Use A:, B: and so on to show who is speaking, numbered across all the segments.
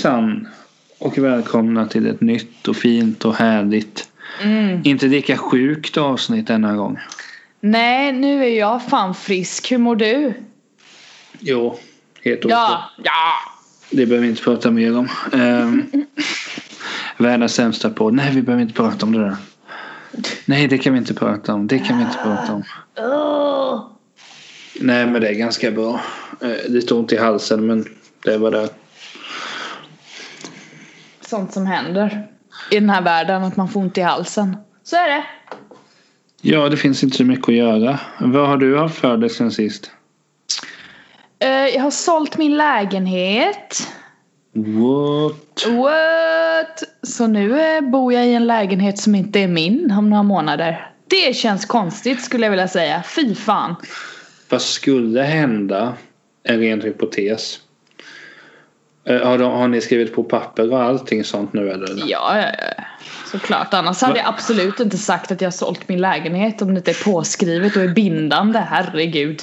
A: Hejsan och välkomna till ett nytt och fint och härligt
B: Mm.
A: inte lika sjukt avsnitt denna gång.
B: Nej, nu är jag fan frisk. Hur mår du?
A: Jo, helt okej.
B: Ja, ja.
A: Det behöver vi inte prata mer om. Um, världens sämsta podd. Nej, vi behöver inte prata om det där. Nej, det kan vi inte prata om. Det kan vi inte prata om. Nej, men det är ganska bra. Lite ont i halsen, men det var det.
B: Sånt som händer i den här världen, att man får ont i halsen. Så är det.
A: Ja, det finns inte så mycket att göra. Vad har du haft för dig sen sist?
B: Eh, jag har sålt min lägenhet.
A: What?
B: What? Så nu eh, bor jag i en lägenhet som inte är min om några månader. Det känns konstigt skulle jag vilja säga. Fy fan.
A: Vad skulle hända? En ren hypotes. Eh, Har, de, har ni skrivit på papper och allting sånt nu eller?
B: Ja, såklart. Annars hade jag absolut inte sagt att jag sålt min lägenhet om det inte är påskrivet och är bindande. Herregud.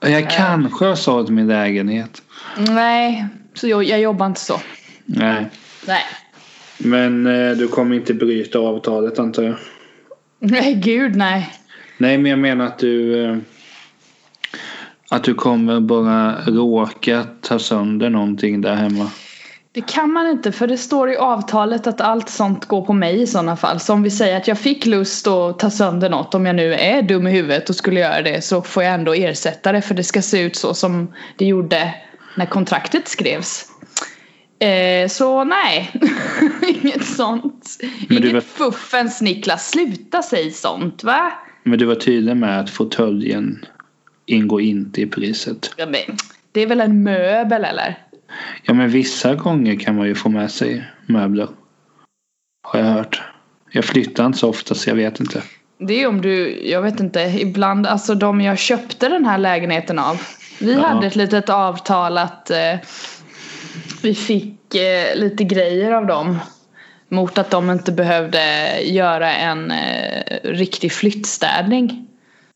A: Jag kanske har sålt min lägenhet.
B: Nej, så jag, jag jobbar inte så.
A: Nej.
B: Nej.
A: Men eh, du kommer inte bryta avtalet antar jag?
B: Nej, gud nej.
A: Nej men jag menar att du eh, att du kommer bara råka ta sönder någonting där hemma.
B: Det kan man inte för det står i avtalet att allt sånt går på mig i sådana fall. Så om vi säger att jag fick lust att ta sönder något om jag nu är dum i huvudet och skulle göra det så får jag ändå ersätta det för det ska se ut så som det gjorde när kontraktet skrevs. Eh, så nej, inget sånt.
A: Men
B: Inget
A: var-
B: fuffens Niklas, sluta säga sånt va?
A: Men du var tydlig med att fåtöljen ingår inte i priset.
B: Ja, men, det är väl en möbel eller?
A: Ja men vissa gånger kan man ju få med sig möbler. Har jag hört. Jag flyttar inte så ofta så jag vet inte.
B: Det är om du, jag vet inte, ibland, alltså de jag köpte den här lägenheten av. Vi
A: Ja.
B: hade ett litet avtal att eh, vi fick eh, lite grejer av dem. Mot att de inte behövde göra en eh, riktig flyttstädning.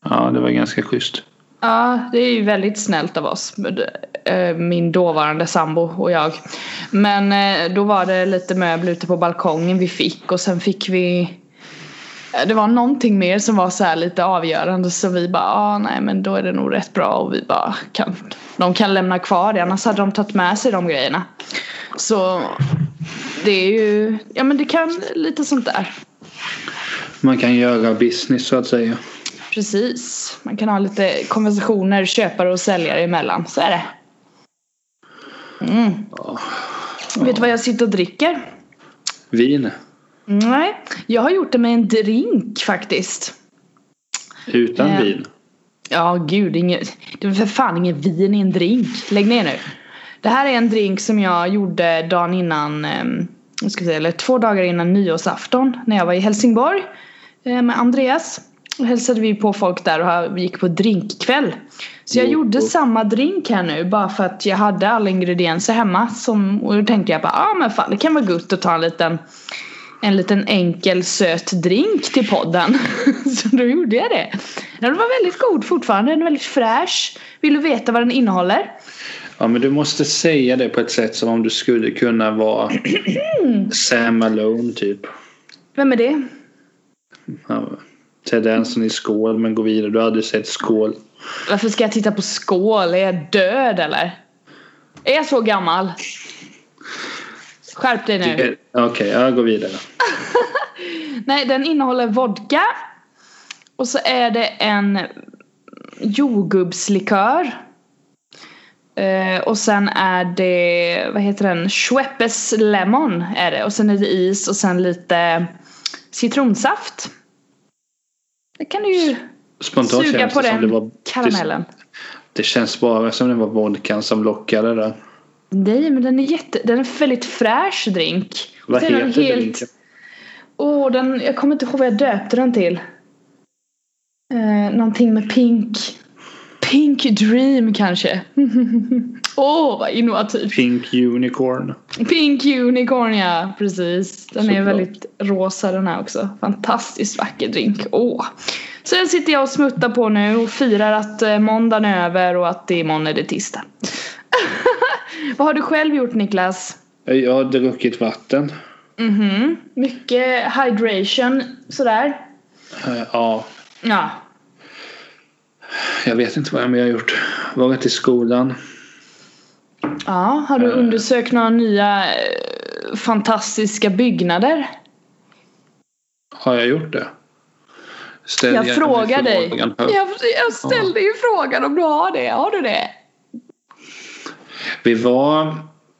A: Ja det var ganska schysst.
B: Ja, det är ju väldigt snällt av oss. Eh, min dåvarande sambo och jag. Men eh, då var det lite möbler ute på balkongen vi fick och sen fick vi eh, det var någonting mer som var så här lite avgörande så vi bara, ah, nej men då är det nog rätt bra och vi bara kan, de kan lämna kvar det annars hade de tagit med sig de grejerna. Så det är ju, ja men det kan lite sånt där.
A: Man kan göra business så att säga.
B: Precis. Man kan ha lite konversationer köpare och säljare emellan. Så är det. Mm. Vet du vad jag sitter och dricker?
A: Vin.
B: Nej, jag har gjort det med en drink faktiskt.
A: Utan
B: Eh.
A: vin.
B: Ja, gud, inget, det är för fan ingen vin i en drink. Lägg ner nu. Det här är en drink som jag gjorde dagen innan, eh, ska säga, eller två dagar innan nyårsafton när jag var i Helsingborg eh, med Andreas. Hälsade vi på folk där och gick på drinkkväll. Så jag
A: Jo,
B: gjorde samma drink här nu bara för att jag hade alla ingredienser hemma. Som, och då tänkte jag bara, ja ah, men fan det kan vara gott att ta en liten en liten enkel söt drink till podden. Så då gjorde jag det. Den var väldigt god fortfarande, den är väldigt fräsch. Vill du veta vad den innehåller?
A: Ja men du måste säga det på ett sätt som om du skulle kunna vara Sam Malone typ.
B: Vem är det?
A: Ja, Ted Danson i Skål men gå vidare. Du har aldrig sett Skål.
B: Varför ska jag titta på skål? Är jag död eller? Är jag så gammal? Skärp dig nu.
A: Okej, jag går vidare.
B: Nej, den innehåller vodka. Och så är det en jordgubbslikör. Eh, och sen är det, vad heter den? Schweppes Lemon är det. Och sen är det is och sen lite citronsaft. Det kan du ju
A: Spontant
B: suga på
A: det
B: den
A: det var...
B: karamellen.
A: Det känns bara som det var vodkan som lockade där.
B: Nej men den är jätte, den är en väldigt fräsch drink.
A: Vad heter
B: helt-
A: drinken?
B: Åh, den, jag kommer inte ihåg vad jag döpte den till. Eh, någonting med pink. Pink Dream kanske. Åh, vad innovativt.
A: Pink Unicorn.
B: Pink Unicorn ja, precis. Den är
A: Såklart.
B: väldigt rosa den här också. Fantastiskt vacker drink. Åh. Så den sitter jag och smuttar på nu och firar att eh, måndagen är över och att det imorgon är det tisdag. Vad har du själv gjort Niklas?
A: Jag har druckit vatten.
B: Mhm. Mycket hydration sådär.
A: Eh, Ja,
B: Ja.
A: Jag vet inte vad jag mer har gjort. Varit i skolan.
B: Ja, har du
A: Eh.
B: undersökt några nya eh, fantastiska byggnader?
A: Har jag gjort det? Ställ
B: Jag frågar dig. Jag, jag ställde ju frågan om du har det. Har du det?
A: Vi var,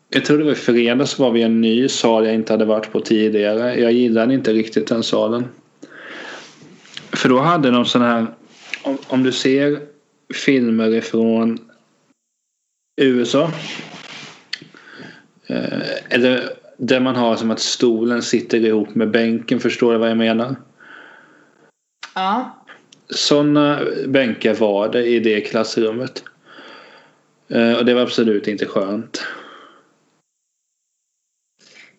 A: jag tror det var i fredags var vi i en ny sal jag inte hade varit på tidigare. Jag gillade inte riktigt den salen. För då hade de sån här, om, om du ser filmer ifrån USA. Eh, eller där man har som att stolen sitter ihop med bänken, förstår du vad jag menar?
B: Ja.
A: Sådana bänkar var det i det klassrummet. Eh, och det var absolut inte skönt.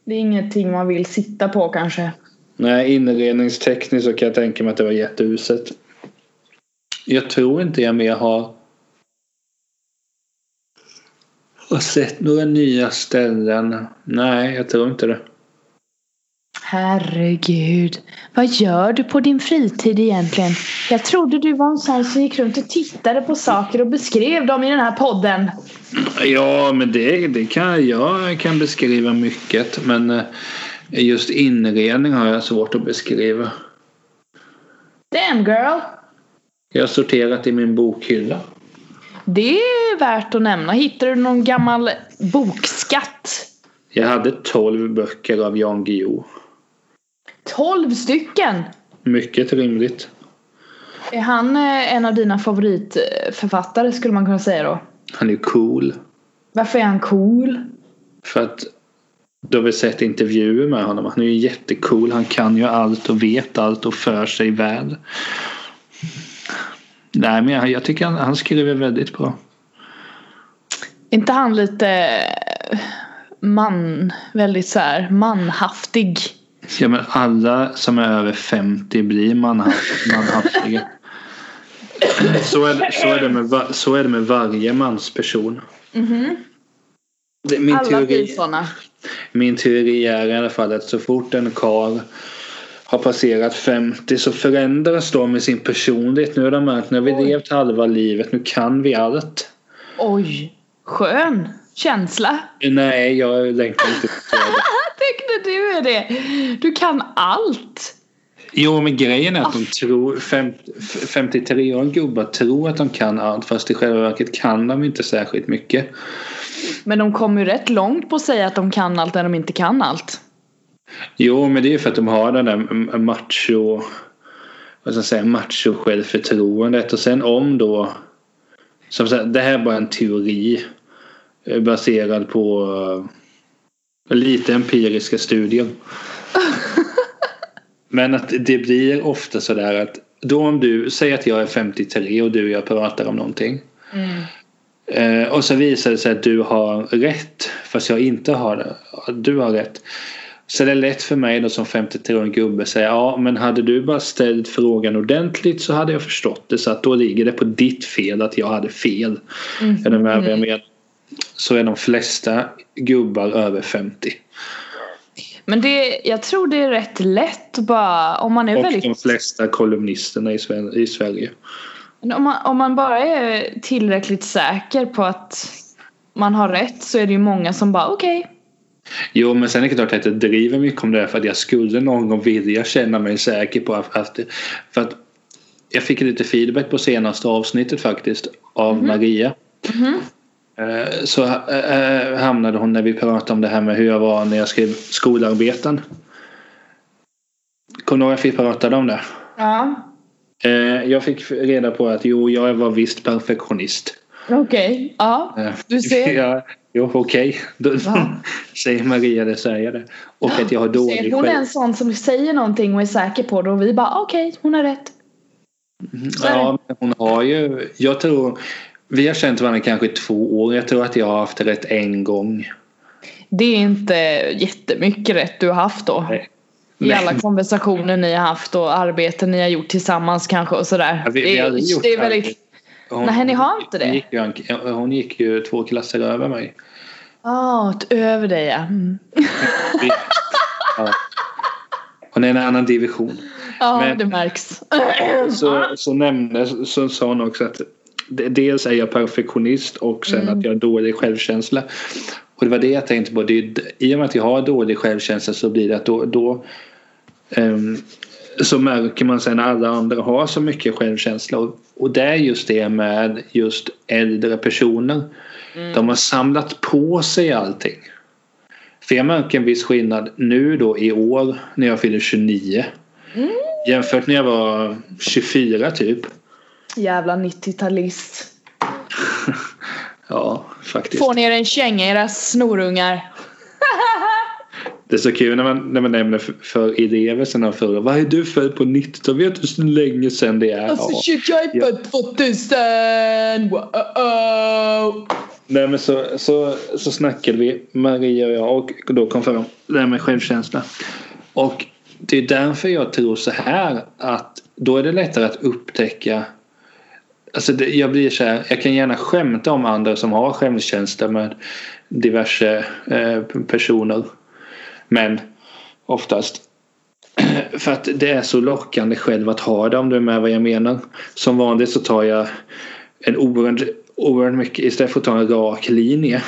B: Det är ingenting man vill sitta på kanske.
A: Nej, inredningstekniskt så kan jag tänka mig att det var jätteuselt. Jag tror inte jag mer har har sett några nya ställen. Nej, jag tror inte det.
B: Herregud. Vad gör du på din fritid egentligen? Jag trodde du var en sån som gick runt och tittade på saker och beskrev dem i den här podden.
A: Ja, men det, det kan jag kan beskriva mycket. Men eh, just inredning har jag svårt att beskriva.
B: Damn girl.
A: Jag har sorterat i min bokhylla.
B: Det är värt att nämna. Hittade du någon gammal bokskatt?
A: Jag hade 12 böcker av Jan Guillou.
B: 12 stycken!
A: Mycket rimligt.
B: Är han eh, en av dina favoritförfattare skulle man kunna säga då?
A: Han är cool.
B: Varför är han cool?
A: För att du har väl sett intervjuer med honom. Han är ju jättecool. Han kan ju allt och vet allt och för sig väl. Nej men jag, jag tycker han, han skriver väldigt bra.
B: Inte han lite eh, man, väldigt så här manhaftig?
A: Ja men alla som är över 50 blir manhaft, manhaftiga. Så är, så, är det med, va- så är det med varje mansperson.
B: Mhm.
A: Det, min,
B: Alla blir
A: teori,
B: såna.
A: min teori är i alla fall att så fort en karl har passerat 50 så förändras de med sin personlighet. Nu har de märkt när vi
B: Oj.
A: levt halva livet, nu kan vi allt.
B: Oj, skön känsla.
A: Nej, jag längtar inte till det.
B: Tänkte du är det. Du kan allt.
A: Jo, men grejen är att de tror, fem, 53-åriga gubbar tror att de kan allt fast i själva verket kan de inte särskilt mycket.
B: Men de kommer ju rätt långt på att säga att de kan allt när de inte kan allt.
A: Jo, men det är ju för att de har den där macho, vad ska jag säga, macho självförtroendet och sen om då, som sagt, det här är bara en teori eh, baserad på eh, lite empiriska studier. Men att det blir ofta sådär att då om du säger att jag är 53 och du och jag pratar om någonting. Eh, och så visar det sig att du har rätt fast jag inte har det. Du har rätt. Så det är lätt för mig då som 53-årig gubbe att säga ja men hade du bara ställt frågan ordentligt så hade jag förstått det. Så att då ligger det på ditt fel att jag hade fel.
B: Mm.
A: Är du med vad jag menar? Så är de flesta gubbar över 50.
B: Men det, jag tror det är rätt lätt bara om man är
A: Och
B: väldigt
A: de flesta kolumnisterna i Sver- i Sverige.
B: Om man, om man bara är tillräckligt säker på att man har rätt så är det ju många som bara okej.
A: Jo men sen är det klart att jag driver mycket om det här för att jag skulle någon gång vilja känna mig säker på att, för att jag fick lite feedback på senaste avsnittet faktiskt av Maria.
B: Mhm.
A: Eh, Så eh, hamnade hon när vi pratade om det här med hur jag var när jag skrev skolarbeten. Kommer du ihåg att vi pratade om det?
B: Ja.
A: Eh, Jag fick reda på att jo, jag var visst perfektionist.
B: Okej. Ja.
A: Eh,
B: Du ser.
A: Ja, jo, okej. Då
B: Ja.
A: säger Maria det, säger det. Och att jag har dålig
B: hon är
A: själv...
B: en sån som säger någonting och är säker på det och vi bara okej hon har rätt. Är
A: Ja, men hon har ju... Jag tror... Vi har känt varandra kanske två år. Jag tror att jag har haft rätt en gång.
B: Det är inte jättemycket rätt du har haft då.
A: Nej.
B: I alla konversationer ni har haft och arbeten ni har gjort tillsammans kanske och sådär.
A: Ja, vi- vi
B: det, är väldigt...
A: Hon,
B: Nej, ni har inte det?
A: Hon gick, ju, en- hon gick ju två klasser över mig.
B: Ja, över dig ja. Mm.
A: ja. Hon är en annan division.
B: Ja, Men, det märks.
A: Så, så nämnde, så sa hon också att dels är jag perfektionist och sen mm. att jag har dålig självkänsla. Och det var det jag tänkte på. Det är, I och med att jag har dålig självkänsla så blir det att då, då um, så märker man sen när alla andra har så mycket självkänsla. Och, och det är just det med just äldre personer. Mm. De har samlat på sig allting. För jag märker en viss skillnad nu då i år när jag fyller 29. Mm. Jämfört när jag var 24 typ.
B: Jävla 90-talist.
A: ja, faktiskt.
B: Får ni er en känga era snorungar?
A: Det är så kul när man, när man nämner för, för elever sen av förra. Vad är du född på 90 Vet du så länge sedan det är?
B: Alltså shit jag är född 2000! Wow.
A: Nej men så, så, så snackade vi Maria och jag och då kom fram det här med självkänsla. Och det är därför jag tror så här att då är det lättare att upptäcka Alltså det, jag blir så här, jag kan gärna skämta om andra som har självkänsla med diverse eh, personer. Men oftast. För att det är så lockande själv att ha det om du är med vad jag menar. Som vanligt så tar jag en oerhört, oerhört mycket, istället för att ta en rak linje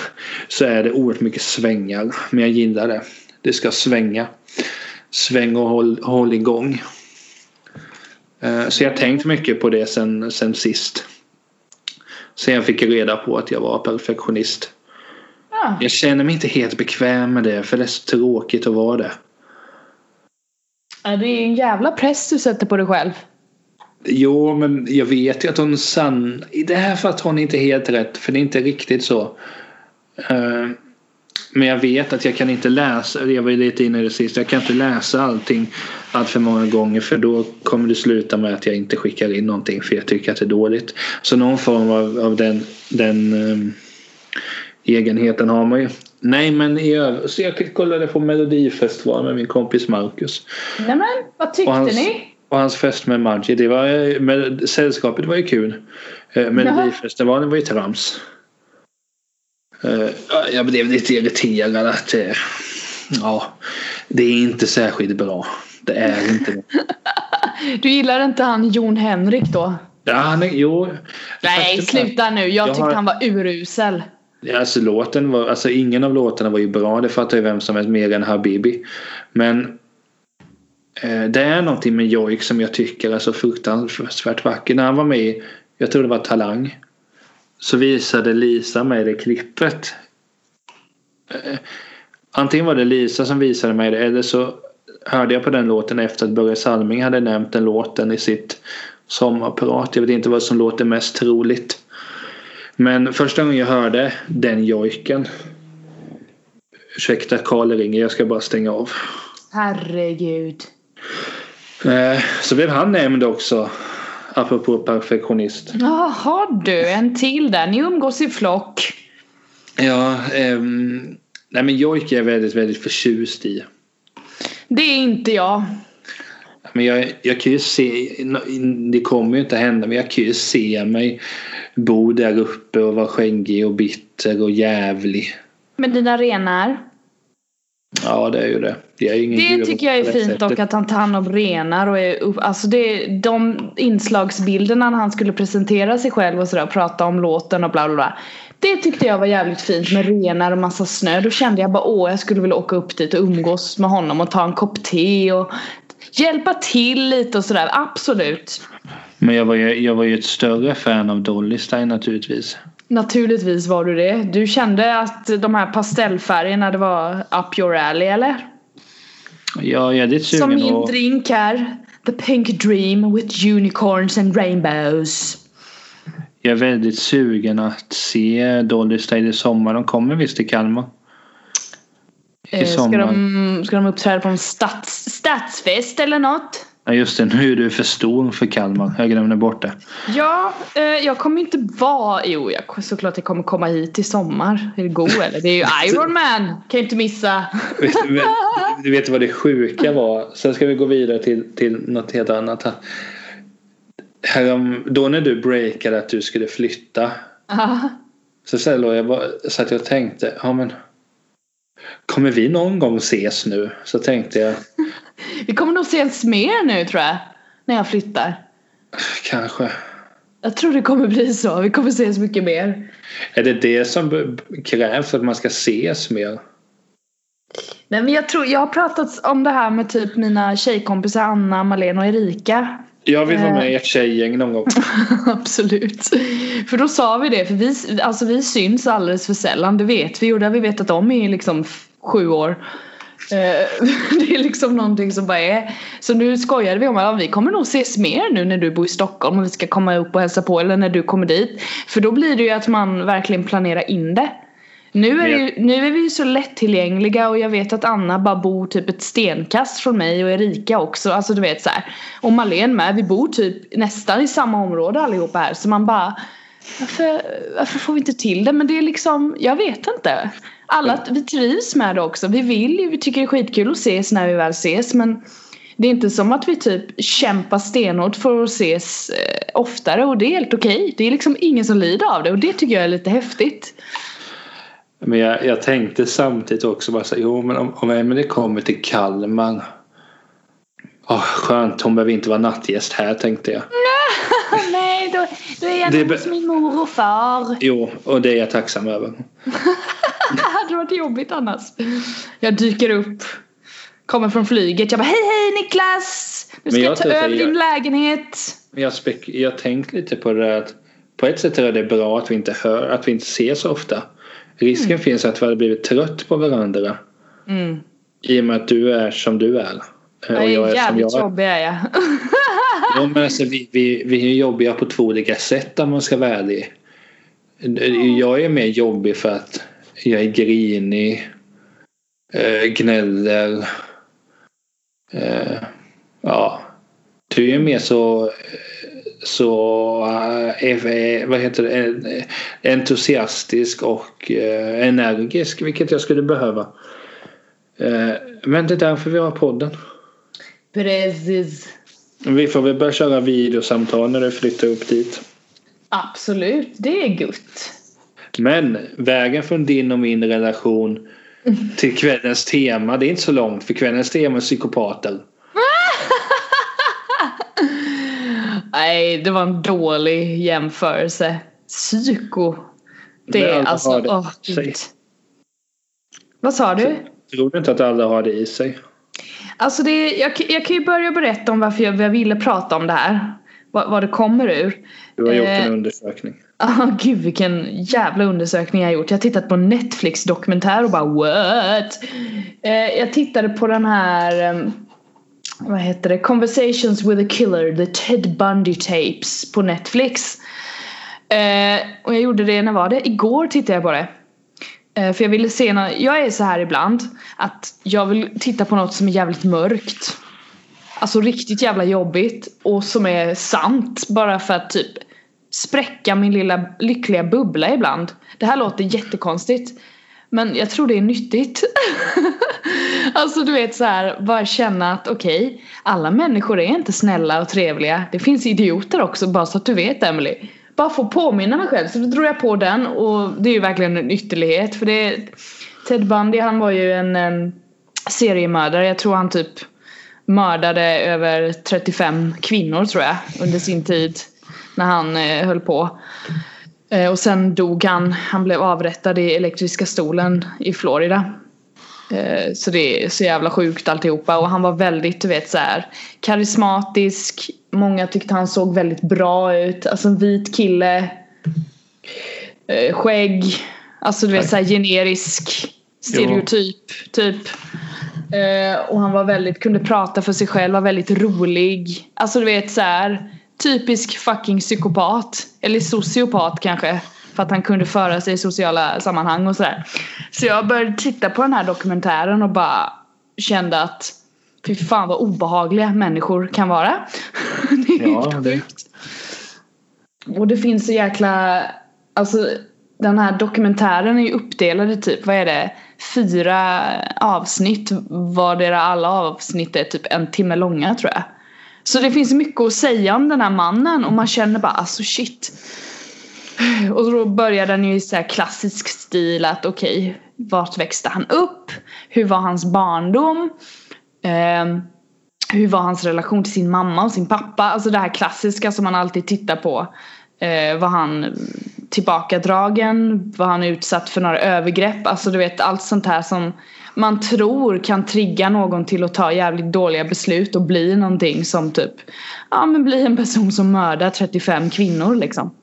A: så är det oerhört mycket svängar. Men jag gillar det. Det ska svänga. Sväng och håll, håll igång. Eh, så jag har tänkt mycket på det sen, sen sist. Sen jag fick reda på att jag var perfektionist. Ja. Jag känner mig inte helt bekväm med det för det är så tråkigt att vara det.
B: Ja, det är en jävla press du sätter på dig själv.
A: Jo, men jag vet ju att hon sann... I det här fallet har hon inte helt rätt för det är inte riktigt så. Uh, men jag vet att jag kan inte läsa, jag var ju lite inne i det sista, jag kan inte läsa allting allt för många gånger för då kommer det sluta med att jag inte skickar in någonting för jag tycker att det är dåligt. Så någon form av, av den, den um, egenheten har man ju. Nej men i övrigt, så jag kollade på Melodifestivalen med min kompis Marcus.
B: Nämen, vad tyckte
A: hans,
B: ni?
A: Och hans fest med Maggi, det var, med, sällskapet var ju kul. Eh, Melodifestivalen var ju trams. Eh, jag blev lite irriterad att eh, ja, det är inte särskilt bra. Det är inte det.
B: Du gillar inte han Jon Henrik då?
A: Ja, han är, jo.
B: Nej, sluta nu. Jag, jag tyckte har... han var urusel.
A: Alltså låten var, alltså ingen av låtarna var ju bra. Det fattar ju vem som helst mer än Habibi. Men eh, det är någonting med Joik som jag tycker är så fruktansvärt vacker. När han var med jag tror det var Talang så visade Lisa mig det klippet. Eh, antingen var det Lisa som visade mig det eller så hörde jag på den låten efter att Börje Salming hade nämnt den låten i sitt sommarprat. Jag vet inte vad som låter mest troligt. Men första gången jag hörde den jojken. Ursäkta Karl ringer, jag ska bara stänga av.
B: Herregud.
A: Eh, så blev han nämnd också. Apropå perfektionist.
B: Jaha du, en till där. Ni umgås i flock.
A: Ja, um, nej men jojk är jag väldigt, väldigt förtjust i.
B: Det är inte jag.
A: Men jag, jag kan ju se, det kommer ju inte hända, men jag kan ju se mig bo där uppe och vara skäggig och bitter och jävlig.
B: Med dina renar?
A: Ja det är ju det. Det, är ingen
B: det tycker jag är fint dock att han tar hand om renar och är upp, alltså det, de inslagsbilderna när han skulle presentera sig själv och sådär prata om låten och bla bla bla. Det tyckte jag var jävligt fint med renar och massa snö. Då kände jag bara åh jag skulle vilja åka upp dit och umgås med honom och ta en kopp te och hjälpa till lite och sådär. Absolut.
A: Men jag var ju, jag var ju ett större fan av Dolly Stein naturligtvis.
B: Naturligtvis var du det. Du kände att de här pastellfärgerna det var up your alley eller?
A: Ja, jag är lite sugen
B: Som min och... drink här. The Pink Dream with unicorns and rainbows.
A: Jag är väldigt sugen att se Dolly Style i sommar. De kommer visst till Kalmar.
B: I eh. Ska de, ska de uppträda på en stats, stadsfest eller något?
A: Ja just det, nu är du för stor för Kalmar. Jag glömde bort det.
B: Ja, eh, jag kommer inte vara... Jo, jag, såklart jag kommer komma hit i sommar. Är det god eller? Det är ju Iron Man. Kan ju inte missa.
A: du vet vad det sjuka var? Sen ska vi gå vidare till, till något helt annat här. Härom, då när du breakade att du skulle flytta.
B: Aha.
A: Så sen jag bara, så att jag tänkte, ja men Kommer vi någon gång ses nu? Så tänkte jag.
B: Vi kommer nog ses mer nu tror jag. När jag flyttar.
A: Kanske.
B: Jag tror det kommer bli så. Vi kommer ses mycket mer.
A: Är det det som krävs för att man ska ses mer?
B: Nej men jag tror, jag har pratat om det här med typ mina tjejkompisar Anna, Malena och Erika.
A: Jag vill vara med i ett tjejgäng någon gång.
B: Absolut. För då sa vi det, för vi, alltså vi syns alldeles för sällan, det vet vi och det har vi vetat om i liksom sju år. Eh, det är liksom någonting som bara är. Så nu skojade vi om att vi kommer nog ses mer nu när du bor i Stockholm och vi ska komma upp och hälsa på eller när du kommer dit. För då blir det ju att man verkligen planerar in det. Nu är, ju, nu är vi ju så lättillgängliga och jag vet att Anna bara bor typ ett stenkast från mig och Erika också. Alltså du vet så här. Och Malene med. Vi bor typ nästan i samma område allihopa här. Så man bara varför, varför får vi inte till det? Men det är liksom, jag vet inte. Alla, vi trivs med det också. Vi vill ju, vi tycker det är skitkul att ses när vi väl ses. Men det är inte som att vi typ kämpar stenhårt för att ses eh, oftare och det är helt okej. Det är liksom ingen som lider av det och det tycker jag är lite häftigt.
A: Men jag, jag tänkte samtidigt också bara så jo men om, om Emelie kommer till Kalmar. Oh, skönt, hon behöver inte vara nattgäst här tänkte jag.
B: Nej, då, då är jag det hos min mor och far.
A: Jo, och det är jag tacksam över.
B: det hade varit jobbigt annars. Jag dyker upp. Kommer från flyget. Jag bara hej hej Niklas! Nu ska jag, ta över din lägenhet.
A: Jag, spek, jag tänkt lite på det att på ett sätt är det bra att vi inte hör, att vi inte ser så ofta. Risken mm. finns att vi hade blivit trött på varandra. Mm. I och med att du är som du är.
B: Och jag är, jag är jävligt som jag är. jobbig är jag.
A: ja, men alltså, vi, vi, vi är jobbiga på två olika sätt om man ska vara ärlig. Jag är mer jobbig för att jag är grinig. Äh, gnäller. Äh, ja. Du är mer så så äh, vad heter det, entusiastisk och äh, energisk vilket jag skulle behöva. Men det är därför vi har podden.
B: Precis.
A: Vi får väl börja köra videosamtal när du flyttar upp dit.
B: Absolut, det är gott.
A: Men vägen från din och min relation till kvällens tema, det är inte så långt för kvällens tema är psykopater.
B: Nej, det var en dålig jämförelse. Psyko. Det är alltså, det åh gud. Vad sa du?
A: Tror du inte att alla har det i sig?
B: Alltså det, jag, jag kan ju börja berätta om varför jag, jag ville prata om det här. Vad, vad det kommer ur.
A: Du har gjort eh, en undersökning.
B: Ja, oh, gud vilken jävla undersökning jag har gjort. Jag har tittat på Netflix dokumentär och bara what? Eh, jag tittade på den här um, vad heter det? Conversations with a killer, the Ted Bundy tapes på Netflix. Eh, och jag gjorde det, när var det? Igår tittade jag på det. Eh, för jag ville se något, jag är så här ibland att jag vill titta på något som är jävligt mörkt. Alltså riktigt jävla jobbigt och som är sant bara för att typ spräcka min lilla lyckliga bubbla ibland. Det här låter jättekonstigt. Men jag tror det är nyttigt. alltså du vet så här, bara känna att okej, okay, alla människor är inte snälla och trevliga. Det finns idioter också, bara så att du vet Emily. Bara få påminna mig själv, så då drog jag på den och det är ju verkligen en ytterlighet för det Ted Bundy han var ju en en seriemördare, jag tror han typ mördade över 35 kvinnor tror jag under sin tid när han eh, höll på. Eh, och sen dog han, han blev avrättad i elektriska stolen i Florida. Eh, så det är så jävla sjukt alltihopa och han var väldigt du vet så här, karismatisk. Många tyckte han såg väldigt bra ut. Alltså en vit kille. Eh, skägg. Alltså du vet så här, generisk stereotyp jo. typ. Och han var väldigt, kunde prata för sig själv, var väldigt rolig. Alltså du vet så här, typisk fucking psykopat. Eller sociopat kanske. För att han kunde föra sig i sociala sammanhang och sådär. Så jag började titta på den här dokumentären och bara kände att fy fan vad obehagliga människor kan vara. det är ja, helt sjukt. Och det finns så jäkla, alltså den här dokumentären är ju uppdelad i typ, vad är det, fyra avsnitt. Vardera alla avsnitt är typ en timme långa tror jag. Så det finns mycket att säga om den här mannen och man känner bara alltså shit. Och då börjar den ju i så här klassisk stil att okej, okay, vart växte han upp? Hur var hans barndom? Eh, hur var hans relation till sin mamma och sin pappa? Alltså det här klassiska som man alltid tittar på. Eh, var han tillbakadragen? Var han utsatt för några övergrepp? Alltså du vet allt sånt här som man tror kan trigga någon till att ta jävligt dåliga beslut och bli någonting som typ Ja men bli en person som mördar 35 kvinnor liksom.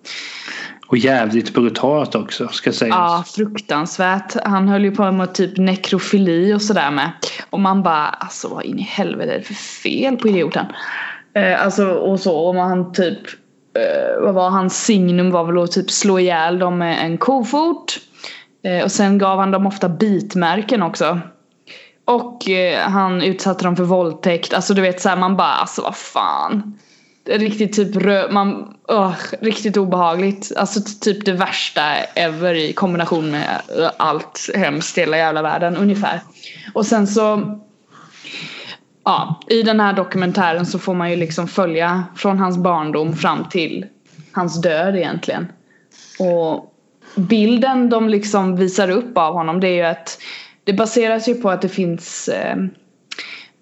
A: Och jävligt brutalt också ska sägas.
B: Ja fruktansvärt. Han höll ju på med typ nekrofili och sådär med. Och man bara alltså vad in i helvete är det för fel på idioten? Eh, alltså och så om han typ eh, vad var hans signum var väl att typ slå ihjäl dem med en kofot. Eh, och sen gav han dem ofta bitmärken också. Och eh, han utsatte dem för våldtäkt. Alltså du vet såhär man bara alltså vad fan. Riktigt typ rö man, uh, riktigt obehagligt. Alltså typ det värsta ever i kombination med allt hemskt i hela jävla världen ungefär. Och sen så Ja, i den här dokumentären så får man ju liksom följa från hans barndom fram till hans död egentligen. Och bilden de liksom visar upp av honom det är ju att det baseras ju på att det finns eh,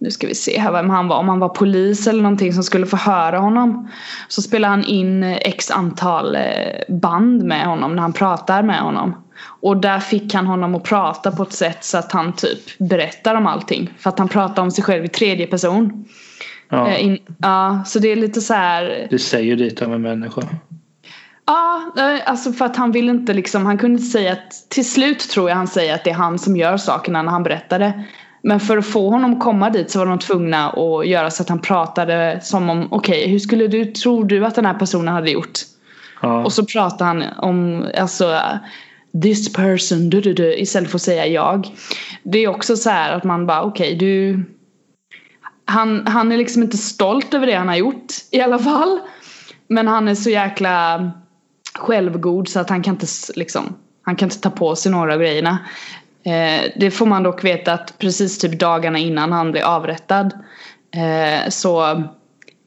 B: nu ska vi se här vem han var, om han var polis eller någonting som skulle förhöra honom. Så spelar han in x antal eh, band med honom när han pratar med honom. Och där fick han honom att prata på ett sätt så att han typ berättar om allting. För att han pratar om sig själv i tredje person. Ja, eh, in, ja så det är lite så här.
A: Det säger lite om en människa.
B: Ja, alltså för att han vill inte liksom, han kunde inte säga att till slut tror jag han säger att det är han som gör sakerna när han berättade. Men för att få honom komma dit så var de tvungna att göra så att han pratade som om okej okay, hur skulle du, tror du att den här personen hade gjort? Ja. Och så pratar han om alltså this person du, du, du, istället för att säga jag. Det är också så här att man bara okej okay, du han, han är liksom inte stolt över det han har gjort i alla fall. Men han är så jäkla självgod så att han kan inte liksom han kan inte ta på sig några av grejerna. Eh, det får man dock veta att precis typ dagarna innan han blir avrättad eh, så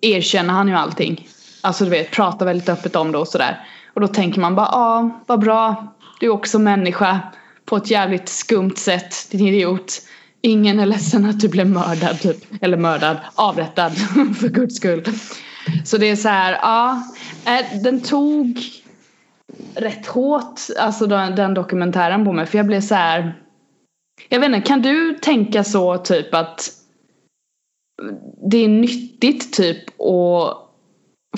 B: erkänner han ju allting. Alltså du vet, pratar väldigt öppet om det och sådär. Och då tänker man bara, ja ah, vad bra. Du är också människa på ett jävligt skumt sätt, din idiot. Ingen är ledsen att du blev mördad, typ. Eller mördad, avrättad för guds skull. Så det är så här, ja. Eh, den tog rätt hårt, alltså den, den dokumentären på mig. För jag blev så här. Jag vet inte, kan du tänka så typ att det är nyttigt typ att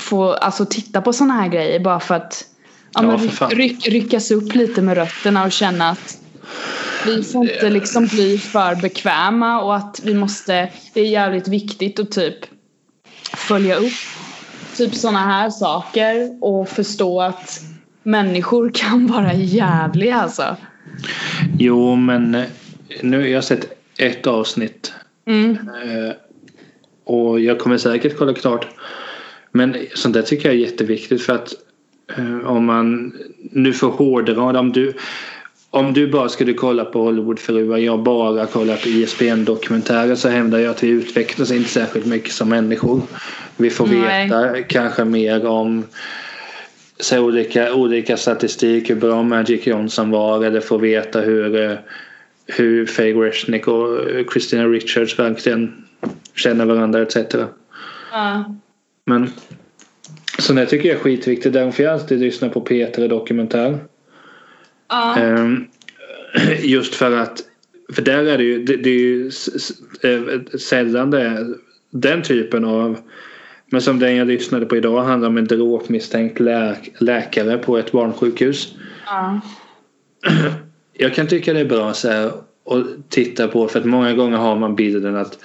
B: få alltså titta på sådana här grejer bara för att ja, ja, men, ryck, ryckas upp lite med rötterna och känna att vi får inte liksom bli för bekväma och att vi måste, det är jävligt viktigt att typ följa upp typ sådana här saker och förstå att människor kan vara jävliga alltså.
A: Jo men eh, nu har jag sett ett avsnitt.
B: Mm.
A: Eh, och jag kommer säkert kolla klart. Men sånt där tycker jag är jätteviktigt för att eh, om man nu får hårdra om du om du bara skulle kolla på Hollywoodfruar, jag bara kollar på ISBN-dokumentärer så hävdar jag att vi utvecklas inte särskilt mycket som människor. Vi får veta Nej. kanske mer om så olika, olika statistik, hur bra Magic Johnson var eller får veta hur, eh, hur Faye Resnick och Christina Richards verkligen känner varandra etc.
B: Ja.
A: Men så det tycker jag är skitviktigt. Därför jag alltid lyssnar på Peter Dokumentär. Um, just för att för där är det ju, det, det är ju eh, sällan det den typen av men som den jag lyssnade på idag handlar om en drogmisstänkt lä läkare på ett barnsjukhus.
B: Ja.
A: Jag kan tycka det är bra så här, att titta på för att många gånger har man bilden att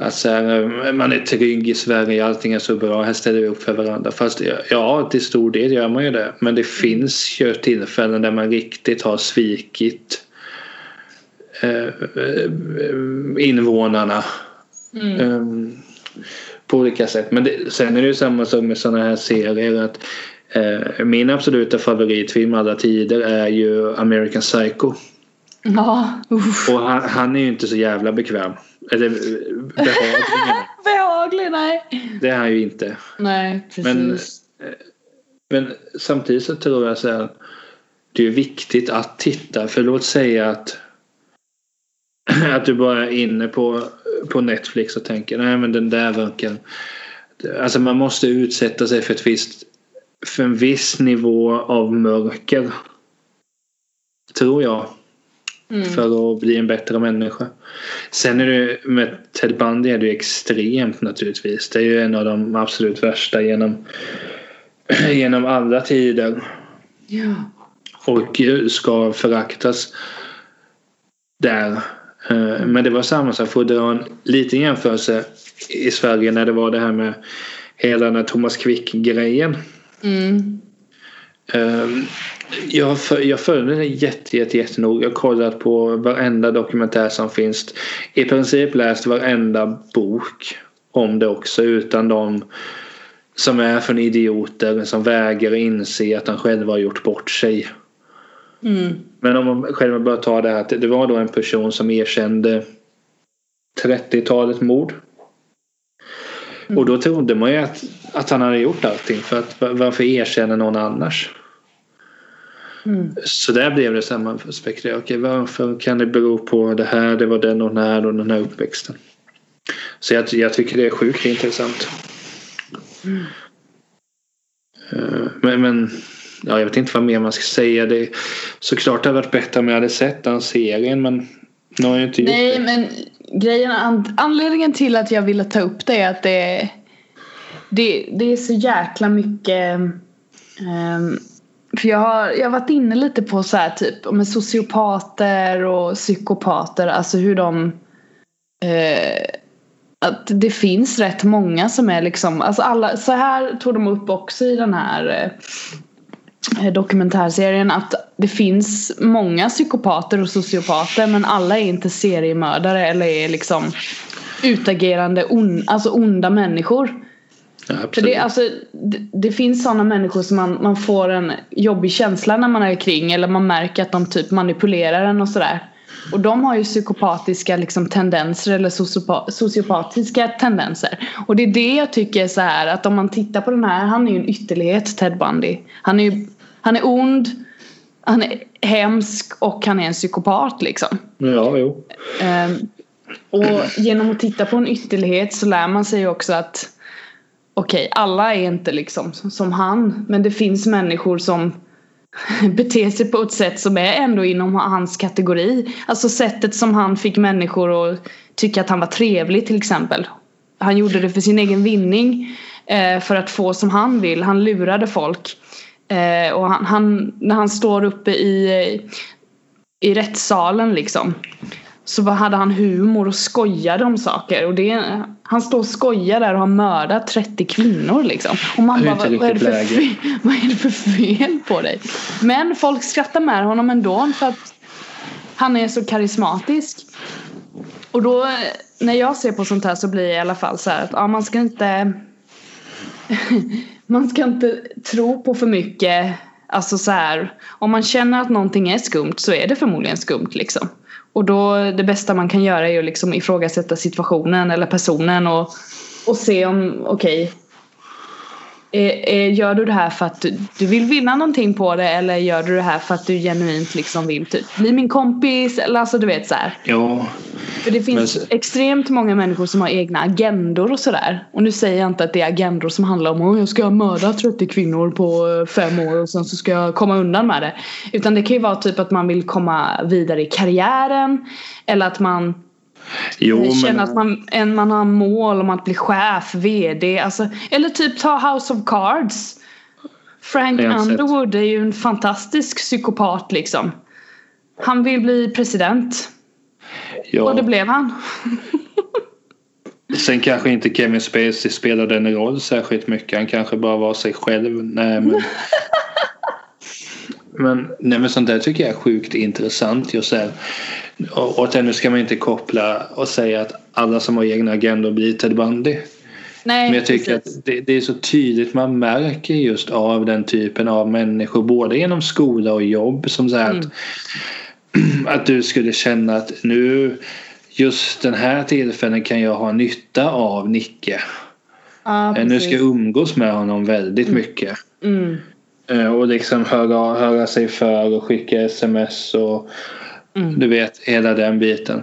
A: att så här, man är trygg i Sverige, allting är så bra, här ställer vi upp för varandra. Fast ja, till stor del gör man ju det. Men det finns ju tillfällen där man riktigt har svikit eh, invånarna.
B: Mm.
A: Um, på olika sätt. Men det, sen är det ju samma sak med sådana här serier. att eh, Min absoluta favoritfilm alla tider är ju American Psycho.
B: Ja, uff.
A: Och han, han, är ju inte så jävla bekväm. Eller behaglig.
B: behaglig, nej.
A: Det är han ju inte.
B: Nej, precis.
A: Men Men samtidigt så tror jag så här. Det är viktigt att titta. För låt säga att att du bara är inne på, på Netflix och tänker nej men den där verkar Alltså man måste utsätta sig för ett visst för en viss nivå av mörker. Tror jag. Mm. För att bli en bättre människa. Sen är det med Ted Bundy är det extremt naturligtvis. Det är ju en av de absolut värsta genom, genom alla tider.
B: Ja.
A: Och ska föraktas där. Eh, men det var samma sak för att dra en liten jämförelse i Sverige när det var det här med hela den här Thomas Quick-grejen.
B: Mm.
A: Ehm, jag, jag följde det jätte, jätte, jättenoga. Jag har kollat på varenda dokumentär som finns. I princip läst varenda bok om det också utan de som är från idioter som vägrar inse att de själva har gjort bort sig.
B: Mm.
A: Men om man själv bara tar det här att det var då en person som erkände 30-talet mord. Mm. Och då trodde man ju att, att han hade gjort allting för att varför erkänner någon annars?
B: Mm.
A: Så där blev det samma spekulerat. Okej, varför kan det bero på det här, det var den och den här och den här uppväxten. Så jag, jag tycker det är sjukt intressant.
B: Mm.
A: Eh, men, men ja, jag vet inte vad mer man ska säga. Det, såklart det hade varit bättre om jag hade sett den serien men nu har jag inte gjort
B: Nej,
A: det.
B: men grejen, anledningen till att jag ville ta upp det är att det, det, det är så jäkla mycket um, för jag har, jag har varit inne lite på så här typ med sociopater och psykopater, alltså hur de eh, att det finns rätt många som är liksom, alltså alla, så här tog de upp också i den här eh, dokumentärserien att det finns många psykopater och sociopater men alla är inte seriemördare eller är liksom utagerande on, alltså onda människor.
A: Ja,
B: För det, alltså, det, det finns sådana människor som man, man får en jobbig känsla när man är kring eller man märker att de typ manipulerar en och sådär. Och de har ju psykopatiska liksom, tendenser eller sociopatiska tendenser. Och det är det jag tycker så här att om man tittar på den här, han är ju en ytterlighet Ted Bundy. Han är ju, han är ond, han är hemsk och han är en psykopat liksom.
A: Ja, jo.
B: Um, och genom att titta på en ytterlighet så lär man sig också att okej, okay, alla är inte liksom som han. Men det finns människor som beter sig på ett sätt som är ändå inom hans kategori. Alltså sättet som han fick människor att tycka att han var trevlig till exempel. Han gjorde det för sin egen vinning. Eh, för att få som han vill. Han lurade folk. Eh, och han, han, när han står uppe i, i rättssalen liksom så hade han humor och skojade om saker. Och det, han står och skojar där och har mördat 30 kvinnor liksom. Och man bara, vad, vad, är det för fel, vad är det för fel på dig? Men folk skrattar med honom ändå för att han är så karismatisk. Och då när jag ser på sånt här så blir jag i alla fall så att ja, man ska inte man ska inte tro på för mycket. Alltså så här, om man känner att någonting är skumt så är det förmodligen skumt liksom. Och då det bästa man kan göra är att liksom ifrågasätta situationen eller personen och, och se om, okej. Okay, gör du det här för att du, du, vill vinna någonting på det eller gör du det här för att du genuint liksom vill typ bli min kompis eller alltså du vet så här.
A: Ja.
B: För det finns men... extremt många människor som har egna agendor och sådär. Och nu säger jag inte att det är agendor som handlar om att jag ska mörda 30 kvinnor på eh, fem år och sen så ska jag komma undan med det. Utan det kan ju vara typ att man vill komma vidare i karriären. Eller att man
A: Jo,
B: känner
A: men...
B: att man, en, man har mål om att bli chef, VD. Alltså, eller typ ta House of Cards. Frank Underwood är ju en fantastisk psykopat liksom. Han vill bli president.
A: Ja.
B: Och det blev han.
A: Sen kanske inte Kevin Spacey spelade en roll särskilt mycket. Han kanske bara var sig själv. Nej men... men, nej, men sånt där tycker jag är sjukt intressant. Just här. Och, och nu ska man inte koppla och säga att alla som har egna agendor blir Ted Bundy.
B: Nej,
A: men jag tycker precis. att det, det, är så tydligt man märker just av den typen av människor både genom skola och jobb som så mm. att att du skulle känna att nu just den här tillfällen kan jag ha nytta av Nicke.
B: Ja,
A: nu ska jag umgås med honom väldigt
B: mm.
A: mycket.
B: Mm.
A: Eh, och liksom höra, höra sig för och skicka sms och mm. du vet hela den biten.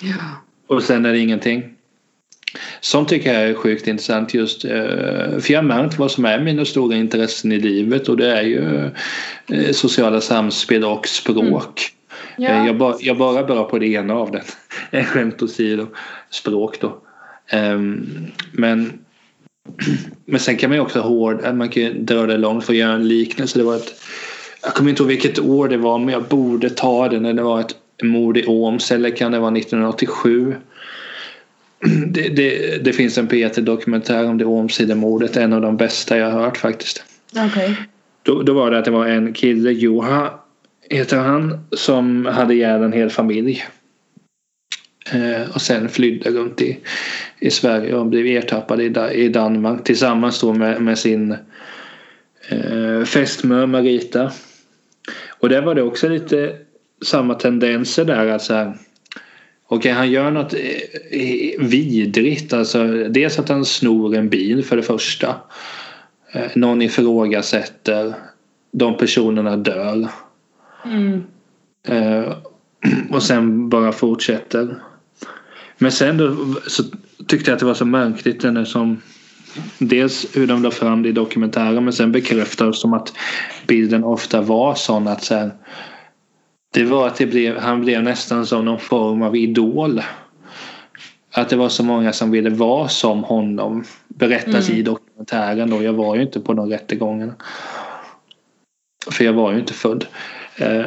B: Ja.
A: Och sen är det ingenting. Sånt tycker jag är sjukt intressant just eh, för jag har märkt vad som är mina stora intressen i livet och det är ju eh, sociala samspel och språk. Mm. Ja. Jag, bara, jag bara bra på det ena av den. Skämt åsido. Språk då. Um, men men sen kan man ju också hård, man kan dra det långt för att göra en liknelse. Det var ett, jag kommer inte ihåg vilket år det var men jag borde ta det när det var ett mord i Åms eller kan det vara 1987. Det, det, det finns en P1-dokumentär om det Åmsidemordet, en av de bästa jag har hört faktiskt.
B: Okay.
A: Då, då var det att det var en kille, Joha heter han, som hade ihjäl en hel familj. Eh, och sen flydde runt i, i Sverige och blev ertappad i, i Danmark tillsammans då med, med sin eh, fästmö Marita. Och där var det också lite samma tendenser där. Okej, okay, han gör något eh, vidrigt. Alltså, dels att han snor en bil för det första. Eh, någon ifrågasätter. De personerna dör.
B: Mm.
A: Och sen bara fortsätter. Men sen då så tyckte jag att det var så märkligt den som Dels hur de la fram det i dokumentären men sen bekräftades som att bilden ofta var sån att så här, det var att det blev, han blev nästan som någon form av idol. Att det var så många som ville vara som honom. Berättas mm. i dokumentären då. Jag var ju inte på de rättegångarna. För jag var ju inte född. Eh,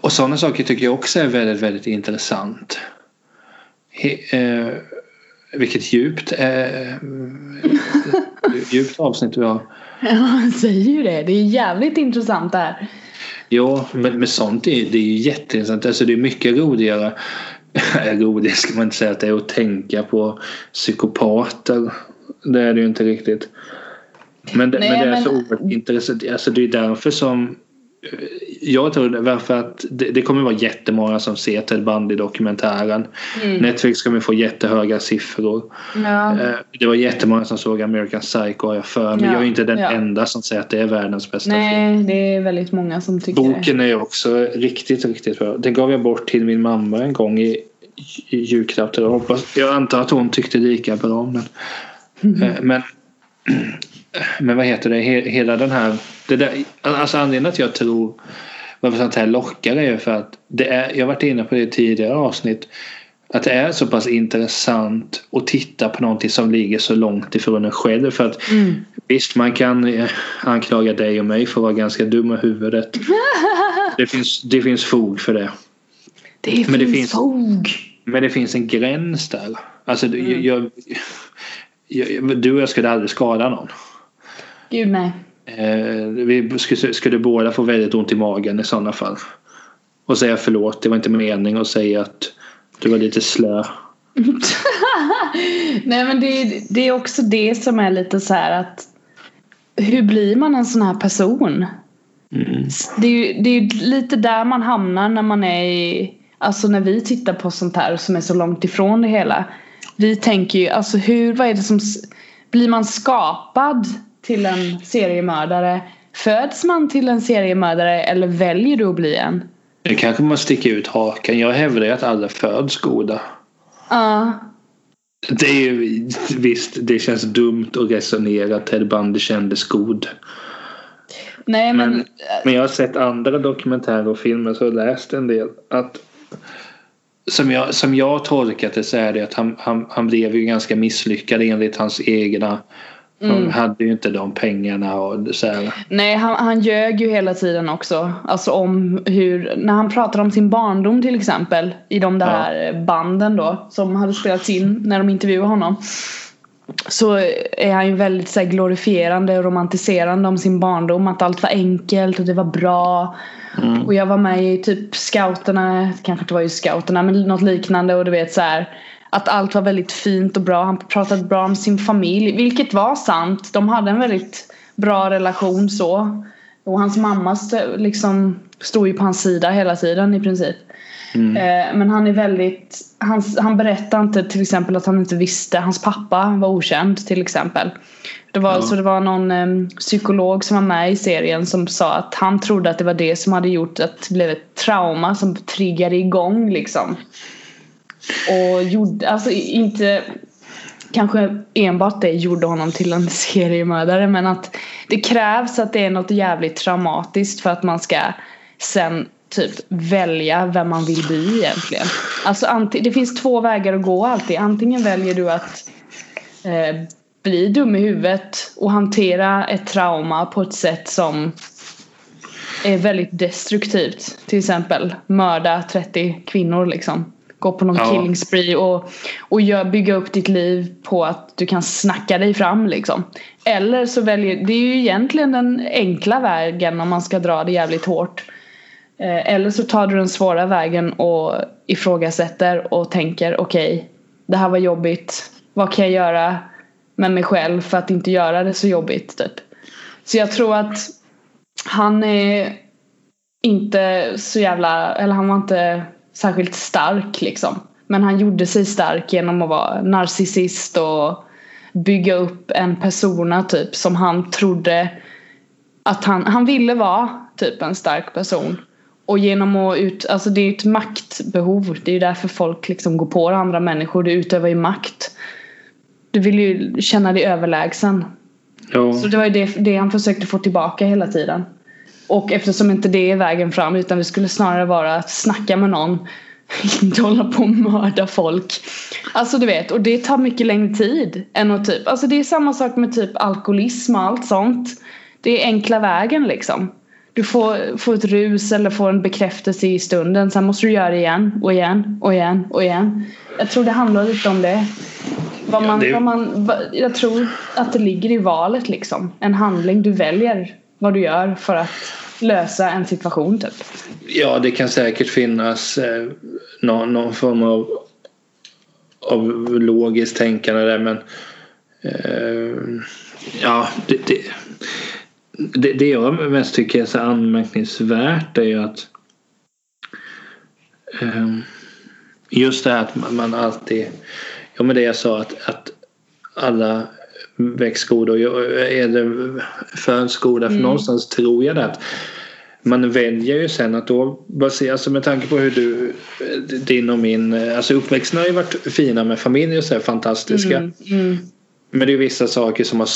A: och sådana saker tycker jag också är väldigt, väldigt intressant. Eh, vilket djupt, eh, djupt avsnitt vi har.
B: Ja, han säger ju det. Det är jävligt intressant det här.
A: Ja, men, men sånt är, det är jätteintressant. Alltså det är mycket roligare. roligt ska man inte säga att det är att tänka på psykopater. Det är det ju inte riktigt. Men det, Nej, men det är men... så oerhört intressant. Alltså det är därför som jag tror varför att det, det, kommer vara jättemånga som ser Ted Bundy-dokumentären. Mm. Netflix kommer få jättehöga siffror.
B: Ja.
A: Eh, det var jättemånga som såg American Psycho har jag för mig. Ja. Jag är inte den ja. enda som säger att det är världens bästa
B: Nej, film. det är väldigt många som tycker
A: Boken det. är också riktigt, riktigt bra. Den gav jag bort till min mamma en gång i, i julklapp. Jag, hoppas, jag antar att hon tyckte lika bra om den. Mm. Men men vad heter det, hela den här... Det där, alltså anledningen att jag tror varför sånt här lockar är för att det är, jag har varit inne på det i tidigare avsnitt, att det är så pass intressant att titta på någonting som ligger så långt ifrån en själv. För att mm. Visst, man kan eh, anklaga dig och mig för att vara ganska dumma i huvudet. Det finns, det finns fog för det.
B: Det finns, men det finns fog.
A: Men det finns en gräns där. Alltså, mm. jag, jag, du och jag skulle aldrig skada någon.
B: Gud nej.
A: Eh, vi skulle, skulle båda få väldigt ont i magen i sådana fall. Och säga förlåt, det var inte mening att säga att du var lite slö.
B: nej men det, det är också det som är lite så här att hur blir man en sån här person?
A: Mm.
B: Det, är ju, det är lite där man hamnar när man är i, alltså när vi tittar på sånt här som är så långt ifrån det hela. Vi tänker ju, alltså hur, vad är det som, blir man skapad till en seriemördare? Föds man till en seriemördare eller väljer du att bli en?
A: Det kanske man sticker ut hakan. Jag hävdar att alla föds goda.
B: Ja. Uh.
A: Det är ju visst, det känns dumt att resonera att Ted Bundy kändes god.
B: Nej men...
A: men... Men jag har sett andra dokumentärer och filmer så har jag läst en del. Att som jag, som jag tolkat det så är det att han, han, han blev ju ganska misslyckad enligt hans egna Mm. Han hade ju inte de pengarna och så här.
B: Nej han, han ljög ju hela tiden också. Alltså om hur, när han pratar om sin barndom till exempel. I de där ja. banden då. Som hade spelats in när de intervjuade honom. Så är han ju väldigt så här, glorifierande och romantiserande om sin barndom. Att allt var enkelt och det var bra. Mm. Och jag var med i typ scouterna, kanske inte var i scouterna men något liknande och du vet så här, Att allt var väldigt fint och bra. Han pratade bra om sin familj, vilket var sant. De hade en väldigt bra relation så. Och hans mamma liksom stod ju på hans sida hela tiden i princip. Mm. Eh, men han är väldigt, han, han berättar inte till exempel att han inte visste, hans pappa var okänd till exempel. Det var, ja. så det var någon um, psykolog som var med i serien som sa att han trodde att det var det som hade gjort att det blev ett trauma som triggade igång liksom. Och gjorde, alltså inte kanske enbart det gjorde honom till en seriemördare men att det krävs att det är något jävligt traumatiskt för att man ska sen typ välja vem man vill bli egentligen. Alltså det finns två vägar att gå alltid. Antingen väljer du att eh, bli dum i huvudet och hantera ett trauma på ett sätt som är väldigt destruktivt. Till exempel mörda 30 kvinnor liksom. Gå på någon ja. killing spree och, och gör, bygga upp ditt liv på att du kan snacka dig fram liksom. Eller så väljer, det är ju egentligen den enkla vägen om man ska dra det jävligt hårt. Eh, eller så tar du den svåra vägen och ifrågasätter och tänker okej, okay, det här var jobbigt. Vad kan jag göra med mig själv för att inte göra det så jobbigt typ. Så jag tror att han är inte så jävla, eller han var inte särskilt stark liksom. Men han gjorde sig stark genom att vara narcissist och bygga upp en persona typ som han trodde att han, han ville vara typ en stark person. Och genom att ut, alltså det är ett maktbehov. Det är ju därför folk liksom går på andra människor. Du utövar ju makt. Du vill ju känna dig överlägsen. Ja. Så det var ju det, det han försökte få tillbaka hela tiden. Och eftersom inte det är vägen fram utan det skulle snarare vara att snacka med någon. Inte hålla på och mörda folk. Alltså du vet, och det tar mycket längre tid än att typ, alltså det är samma sak med typ alkoholism och allt sånt. Det är enkla vägen liksom. Du får, får ett rus eller får en bekräftelse i stunden. Sen måste du göra det igen och igen och igen och igen. Jag tror det handlar lite om det. Vad man, ja, det... vad man, vad, jag tror att det ligger i valet liksom. En handling. Du väljer vad du gör för att lösa en situation typ.
A: Ja, det kan säkert finnas eh, någon, någon, form av, av logiskt tänkande där men eh, ja, det, det, det, det jag mest tycker är så anmärkningsvärt är ju att eh, just det här att man alltid ja men det jag sa att, att alla väcks goda och är det föds goda för mm. någonstans tror jag det att man väljer ju sen att då baseras alltså med tanke på hur du din och min alltså uppväxten har ju varit fina med familj och så här fantastiska mm. Mm. men det är vissa saker som har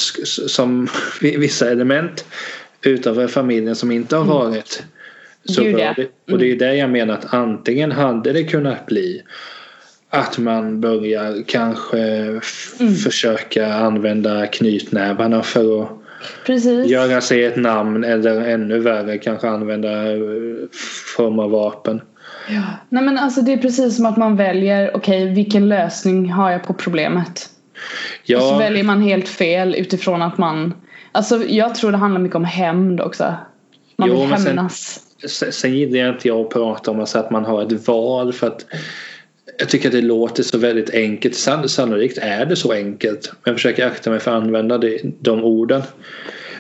A: som vissa element utanför familjen som inte har mm. varit så. Ja. Och det är mm. det jag menar att antingen hade det kunnat bli att man börjar kanske mm. försöka använda knytnävarna för att Precis. göra sig ett namn eller ännu värre kanske använda eh, form av vapen.
B: Ja. Nej men alltså det är precis som att man väljer okej okay, vilken lösning har jag på problemet. Ja. Och så väljer man helt fel utifrån att man Alltså jag tror det handlar mycket om hämnd också. Man jo, vill hämnas.
A: Sen, sen gillar jag inte jag att prata om alltså att man har ett val för att jag tycker att det låter så väldigt enkelt. Sannolikt är det så enkelt. Men jag försöker akta mig för att använda det, de orden.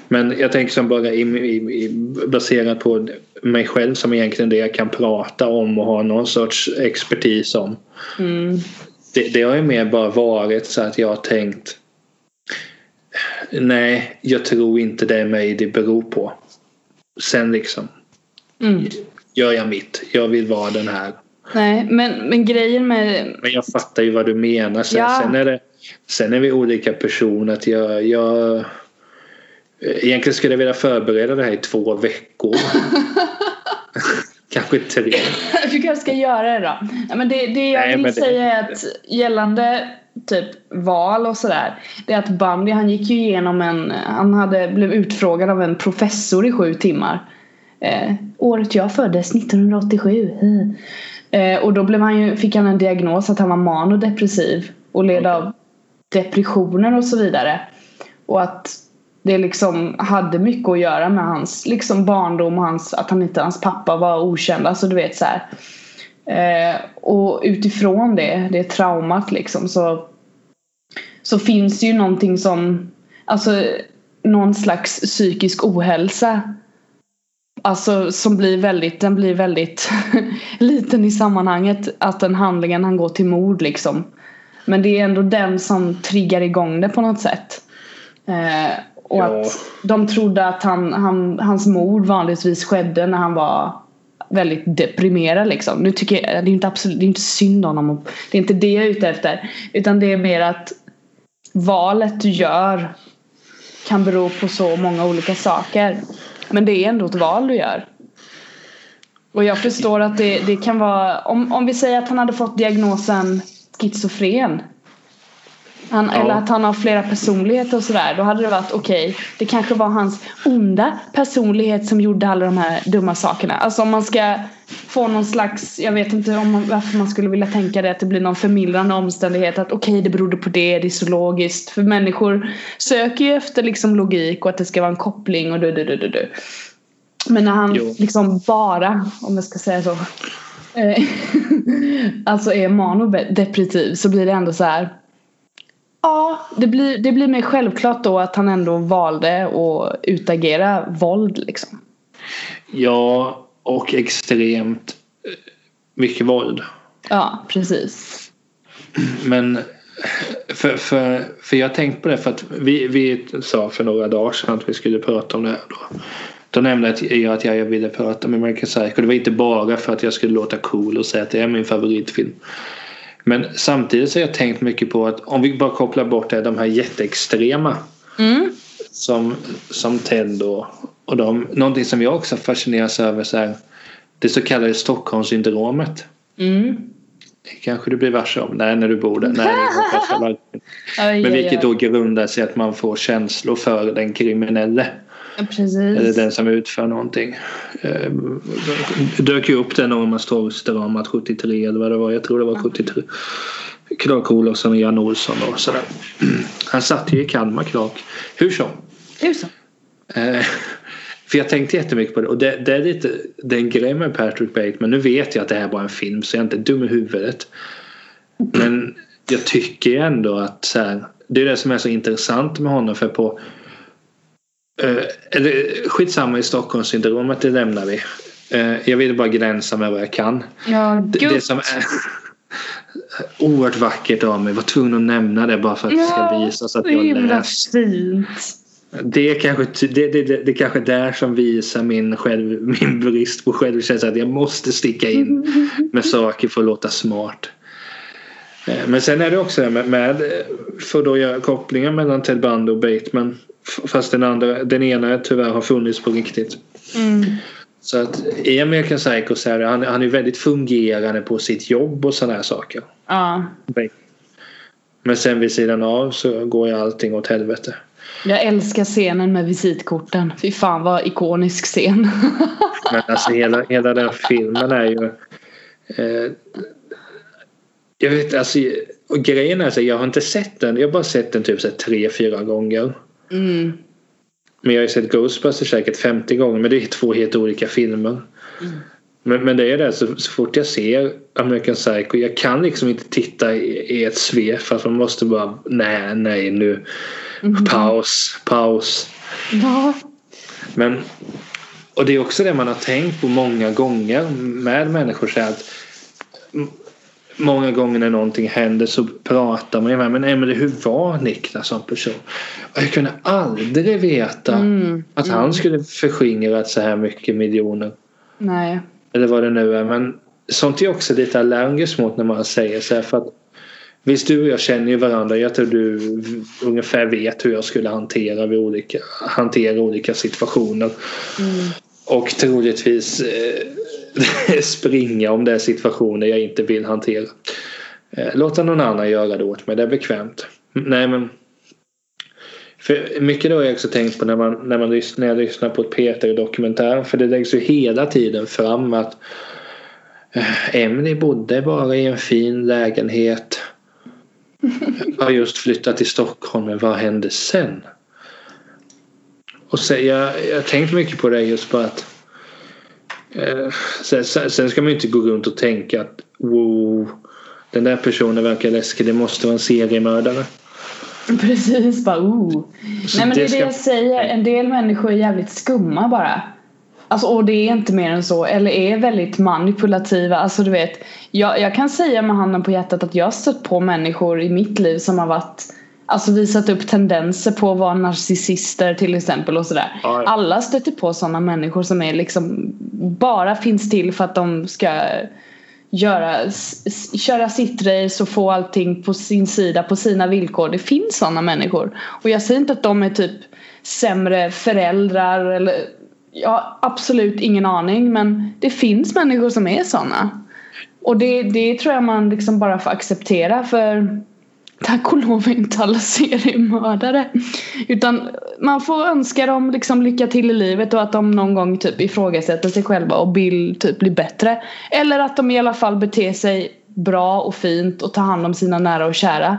A: Men jag tänker som bara i, i, baserat på mig själv som egentligen det jag kan prata om och ha någon sorts expertis om. Mm. Det, det har ju mer bara varit så att jag har tänkt Nej, jag tror inte det är mig det beror på. Sen liksom mm. gör jag mitt. Jag vill vara den här
B: Nej, men, men grejen med...
A: Men jag fattar ju vad du menar. Sen, ja. sen, är, det, sen är vi olika personer. Att jag, jag, egentligen skulle jag vilja förbereda det här i två veckor. kanske tre.
B: du kanske ska göra det då. men det, det jag Nej, vill det... säga är att gällande typ val och sådär. Det är att Bambi han gick ju igenom en, han hade, blev utfrågad av en professor i sju timmar. Eh, året jag föddes, 1987. Eh, och då blev han ju, fick han en diagnos att han var manodepressiv och led av depressioner och så vidare. Och att det liksom hade mycket att göra med hans liksom barndom och hans, att han inte, hans pappa var okänd. Alltså du vet så eh, och utifrån det, det traumat liksom så, så finns det ju någonting som, alltså någon slags psykisk ohälsa Alltså som blir väldigt, den blir väldigt liten i sammanhanget. Att den handlingen han går till mord liksom. Men det är ändå den som triggar igång det på något sätt. Eh, och
A: Ja.
B: att de trodde att han, han, hans mord vanligtvis skedde när han var väldigt deprimerad liksom. Nu tycker jag, det är inte absolut, det är inte synd om honom. Det är inte det jag är ute efter. Utan det är mer att valet du gör kan bero på så många olika saker. Men det är ändå ett val du gör. Och jag förstår att det, det kan vara, om, om vi säger att han hade fått diagnosen schizofren. Han,
A: Ja.
B: Eller att han har flera personligheter och sådär. Då hade det varit okej. det kanske var hans onda personlighet som gjorde alla de här dumma sakerna. Alltså om man ska få någon slags, jag vet inte om man, varför man skulle vilja tänka det att det blir någon förmildrande omständighet. Att okej det berodde på det, det är så logiskt. För människor söker ju efter liksom logik och att det ska vara en koppling och du, du, du, du, du. Men när han
A: Jo.
B: liksom bara, om jag ska säga så. eh, alltså är manodepressiv så blir det ändå så här. Ja, det blir, det blir mer självklart då att han ändå valde att utagera våld liksom.
A: Ja, och extremt eh, mycket våld.
B: Ja, precis.
A: Men för, för, för jag tänkt på det för att vi, vi sa för några dagar sedan att vi skulle prata om det här. Då, då nämnde jag, att jag ville prata med American Psycho. Det var inte bara för att jag skulle låta cool och säga att det är min favoritfilm. Men samtidigt så har jag tänkt mycket på att om vi bara kopplar bort det, de här jätteextrema
B: Mm.
A: som, som Ted och, och de. Någonting som jag också fascineras över så här, det så kallade Stockholmssyndromet.
B: Mm.
A: Kanske du blir varse om. Nej, när du bor där. Nej, verkligen.
B: Oj,
A: Men vilket då grundar sig att man får känslor för den kriminelle.
B: Precis.
A: Eller den som utför någonting. Eh, dök ju upp det Norma Stormstramat 73 eller vad det var. Jag tror det var 73. Clark Olofsson och Jan Olsson och sådär. Han satt ju i Kalmar Clark. Hur som.
B: Tusen.
A: Eh, för jag tänkte jättemycket på det och det, det är lite den grejen med Patrick Bateman. Nu vet jag att det här var en film så jag är inte dum i huvudet. Men jag tycker ändå att så här, det är det som är så intressant med honom för på eh, eller, skitsamma i Stockholmssyndromet, det lämnar vi. Eh, jag vill bara gränsa med vad jag kan.
B: Ja,
A: Det, det som är oerhört vackert av mig, var tvungen att nämna det bara för att det ska
B: Ja,
A: visas att
B: är
A: jag
B: himla
A: läst.
B: fint.
A: Det är kanske det, det, det, det är kanske där som visar min, själv, min brist på självkänsla. Att jag måste sticka in med saker för att låta smart. Eh, Men sen är det också med, med för då göra kopplingen mellan Ted Bundy och Bateman. Fast den, andra, den ena tyvärr har funnits på riktigt.
B: Mm.
A: Så att i American Psycho så är han, han är väldigt fungerande på sitt jobb och sådana här saker.
B: Ja.
A: Men sen vid sidan av så går ju allting åt helvete.
B: Jag älskar scenen med visitkorten. Fy fan vad ikonisk scen.
A: Men alltså hela, hela den filmen är ju... Eh, jag vet alltså... Och grejen är så jag har inte sett den. Jag har bara sett den typ så tre, fyra gånger.
B: Mm.
A: Men jag har ju sett Ghostbusters säkert 50 gånger. Men det är två helt olika filmer. Men, men det är det så, så fort jag ser American Psycho. Jag kan liksom inte titta i, i ett svep. För att man måste bara nej, nej nu. Paus, paus.
B: Ja.
A: Men, och det är också det man har tänkt på många gånger med människor. Så att många gånger när någonting händer så pratar man ju med men Emelie hur var Niklas som person? Och jag kunde aldrig veta
B: Mm.
A: att han skulle förskingrat så här mycket miljoner.
B: Nej.
A: Eller vad det nu är. Men sånt är också lite allergisk mot när man säger så här. För att, visst du och jag känner ju varandra. Jag tror du ungefär vet hur jag skulle hantera, vid olika, hantera olika situationer.
B: Mm.
A: Och troligtvis eh, springa om det är situationer jag inte vill hantera. Eh, låta någon annan göra det åt mig. Det är bekvämt. Nej men. För mycket då har jag också tänkt på när, man, när, man lys- när jag lyssnar på ett Peter-dokumentär. För det läggs ju hela tiden fram att eh, Emily bodde bara i en fin lägenhet. Har just flyttat till Stockholm men vad hände sen? Och så, jag jag har tänkt mycket på det just på att eh, sen, sen ska man ju inte gå runt och tänka att wow den där personen verkar läskig. Det måste vara en seriemördare.
B: Precis, bara oh. Nej men det är det jag säger. En del människor är jävligt skumma bara. Alltså och det är inte mer än så. Eller är väldigt manipulativa. Alltså du vet. Jag, jag kan säga med handen på hjärtat att jag har stött på människor i mitt liv som har varit Alltså visat upp tendenser på att vara narcissister till exempel och sådär.
A: Ja.
B: Alla stöter på sådana människor som är liksom bara finns till för att de ska göra, köra sitt race och få allting på sin sida på sina villkor. Det finns sådana människor. Och jag säger inte att de är typ sämre föräldrar eller jag har absolut ingen aning men det finns människor som är sådana. Och det, det tror jag man liksom bara får acceptera för tack och lov är inte alla seriemördare. Utan man får önska dem liksom lycka till i livet och att de någon gång typ ifrågasätter sig själva och vill typ bli bättre. Eller att de i alla fall beter sig bra och fint och tar hand om sina nära och kära.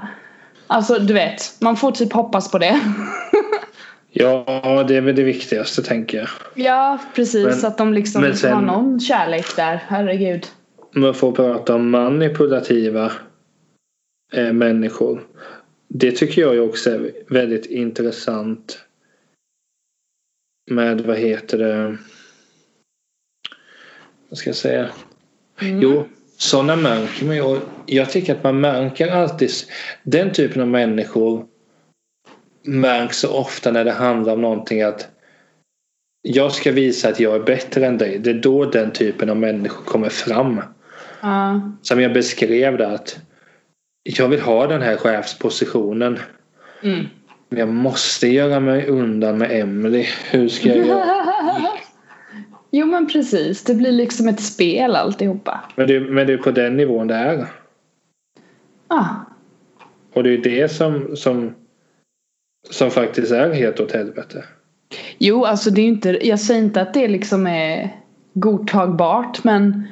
B: Alltså du vet, man får typ hoppas på det.
A: Ja, det är väl det viktigaste tänker jag.
B: ja precis,
A: Men-
B: att de liksom
A: sen-
B: har någon kärlek där, herregud.
A: Man får prata om manipulativa eh, människor. Det tycker jag också är väldigt intressant. Med vad heter det? Vad ska jag säga?
B: Mm.
A: Jo, sådana märker man ju. Jag tycker att man märker alltid den typen av människor märks så ofta när det handlar om någonting att jag ska visa att jag är bättre än dig. Det är då den typen av människor kommer fram.
B: Ja.
A: Som jag beskrev det att jag vill ha den här chefspositionen.
B: Mm.
A: Men jag måste göra mig undan med Emily. Hur ska jag göra?
B: Jo men precis, det blir liksom ett spel alltihopa.
A: Men det, men det är på den nivån det är.
B: Ah.
A: Och det är det som, som, som faktiskt är helt åt helvete.
B: Jo, alltså det är inte, jag säger inte att det liksom är godtagbart men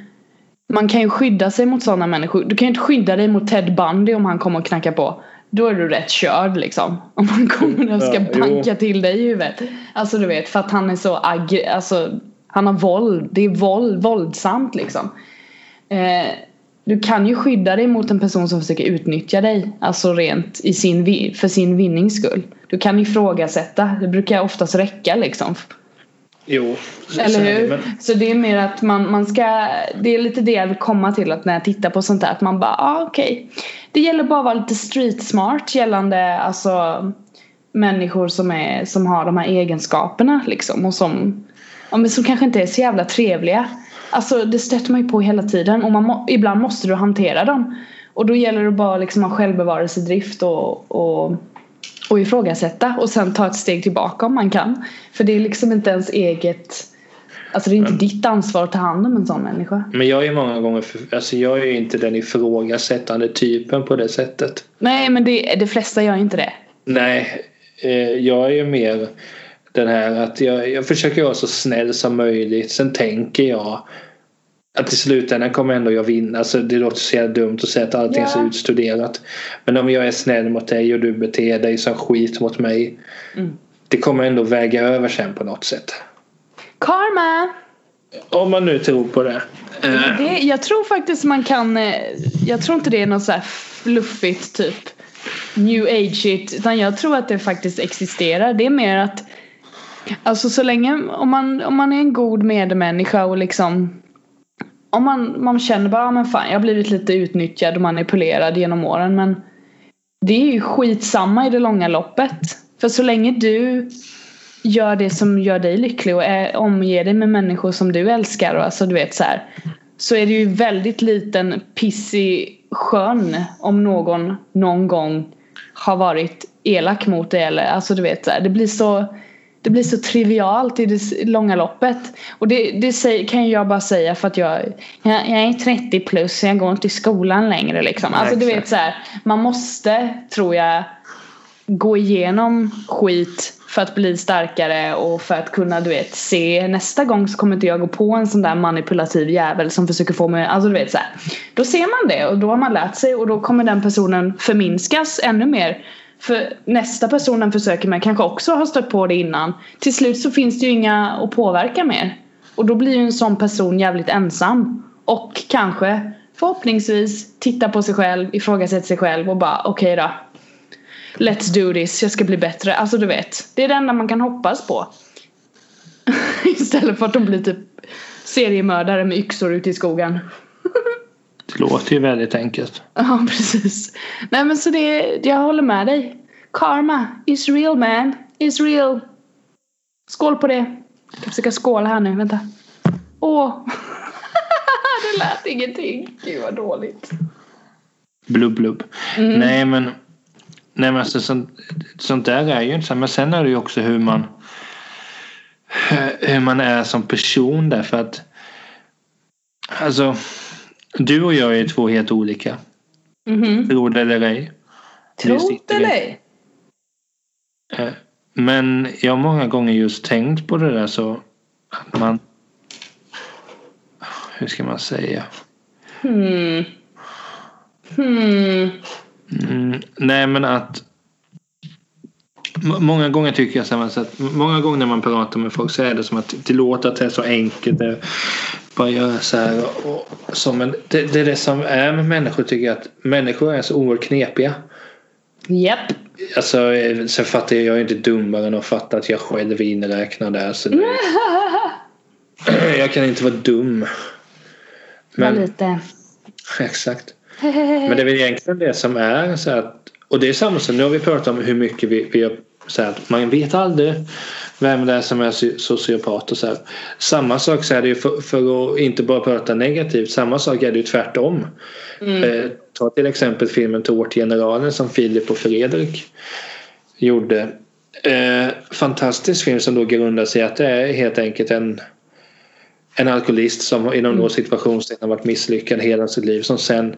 B: man kan ju skydda sig mot sådana människor. Du kan ju inte skydda dig mot Ted Bundy om han kommer och knackar på. Då är du rätt körd liksom. Om han kommer och ska
A: Ja, jo.
B: banka till dig i huvudet. Alltså du vet, för att han är så agg... Alltså, han har våld. Det är våld, våldsamt liksom. Eh, du kan ju skydda dig mot en person som försöker utnyttja dig. Alltså rent i sin, för sin vinnings skull. Du kan ifrågasätta. Det brukar oftast räcka liksom.
A: Jo. så
B: Eller hur?
A: Men,
B: Så det är mer att man, man ska Det är lite det jag vill komma till att när jag tittar på sånt där att man bara ah, okej Det gäller bara att vara lite street smart gällande alltså Människor som, är, som har de här egenskaperna liksom och som ja, men Som kanske inte är så jävla trevliga Alltså det stöter man ju på hela tiden och man må, ibland måste du hantera dem Och då gäller det bara liksom ha självbevarelsedrift och, och och ifrågasätta och sen ta ett steg tillbaka om man kan. För det är liksom inte ens eget Alltså det är inte ditt ansvar att ta hand om en sån människa.
A: men jag är många gånger för, alltså jag är ju inte den ifrågasättande typen på det sättet.
B: Nej men det, de flesta gör inte det.
A: Nej, eh, jag är ju mer den här att jag, jag försöker vara så snäll som möjligt. Sen tänker jag att i slutändan kommer ändå jag vinna. Alltså det låter så jävla dumt att säga att allting är så utstuderat. Men om jag är snäll mot dig och du beter dig som skit mot mig.
B: Mm.
A: Det kommer ändå väga över sen på något sätt.
B: Karma!
A: Om man nu tror på det.
B: Det, jag tror faktiskt man kan eh, Jag tror inte det är något så här fluffigt typ New age it Utan jag tror att det faktiskt existerar. Det är mer att Alltså så länge om man, om man är en god medmänniska och liksom Om man, man känner bara, "Ah, men fan jag har blivit lite utnyttjad och manipulerad genom åren men Det är ju skitsamma i det långa loppet. För så länge du gör det som gör dig lycklig och är, omger dig med människor som du älskar och alltså du vet så här. Så är det ju väldigt liten piss i sjön om någon någon gång har varit elak mot dig eller alltså du vet så här. Det blir så det blir så trivialt i det långa loppet. Och det, det kan jag bara säga för att jag, jag, jag är 30 plus så jag går inte i skolan längre liksom. Alltså du vet så här, Man måste, tror jag, gå igenom skit för att bli starkare och för att kunna du vet se nästa gång så kommer inte jag gå på en sån där manipulativ jävel som försöker få mig, alltså du vet så här. Då ser man det och då har man lärt sig och då kommer den personen förminskas ännu mer. För nästa person den försöker med kanske också har stött på det innan. Till slut så finns det ju inga att påverka mer. Och då blir ju en sån person jävligt ensam. Och kanske förhoppningsvis titta på sig själv, ifrågasätta sig själv och bara okej då. Let's do this, jag ska bli bättre. Alltså du vet. Det är det enda man kan hoppas på. Istället för att de blir typ seriemördare med yxor ute i skogen.
A: Låter ju väldigt enkelt.
B: Ja precis. Nej men så det, jag håller med dig. Karma is real man. Is real. Skål på det. Jag ska försöka skåla här nu, vänta. Åh. det lät ingenting. Gud vad dåligt.
A: Blubb blubb.
B: Mm.
A: Nej men Nej men alltså sånt, sånt där är ju inte så. Men sen är det ju också hur man hur man är som person därför att alltså du och jag är två helt olika.
B: Mhm.
A: Tror det eller ej. Sitter vi-
B: eller ej?
A: Eh, Men jag har många gånger just tänkt på det där så att man hur ska man säga?
B: Hmm. Hmm.
A: Mm, nej men att Många gånger tycker jag så att många gånger när man pratar med folk så är det som att det låter att det är så enkelt. Bara göra så här och, och så, men det, det är det som är med människor tycker jag att människor är så oerhört knepiga.
B: Japp.
A: Alltså, eh, sen fattar jag, jag är inte dummare än att fatta att jag själv är inräknad där. Så det, jag kan inte vara dum.
B: Var
A: Men,
B: lite.
A: exakt. Men det är väl egentligen det som är så att och det är samma som nu har vi pratat om hur mycket vi, vi har så att man vet aldrig vem det är som är so- sociopat och så här. Samma sak så är det ju för, för att inte bara prata negativt. Samma sak är det ju tvärtom. Eh, ta till exempel filmen Tårtgeneralen som Filip och Fredrik gjorde. Eh, fantastisk film som då grundar sig i att det är helt enkelt en en alkoholist som inom några situationstecken har varit misslyckad hela sitt liv som sen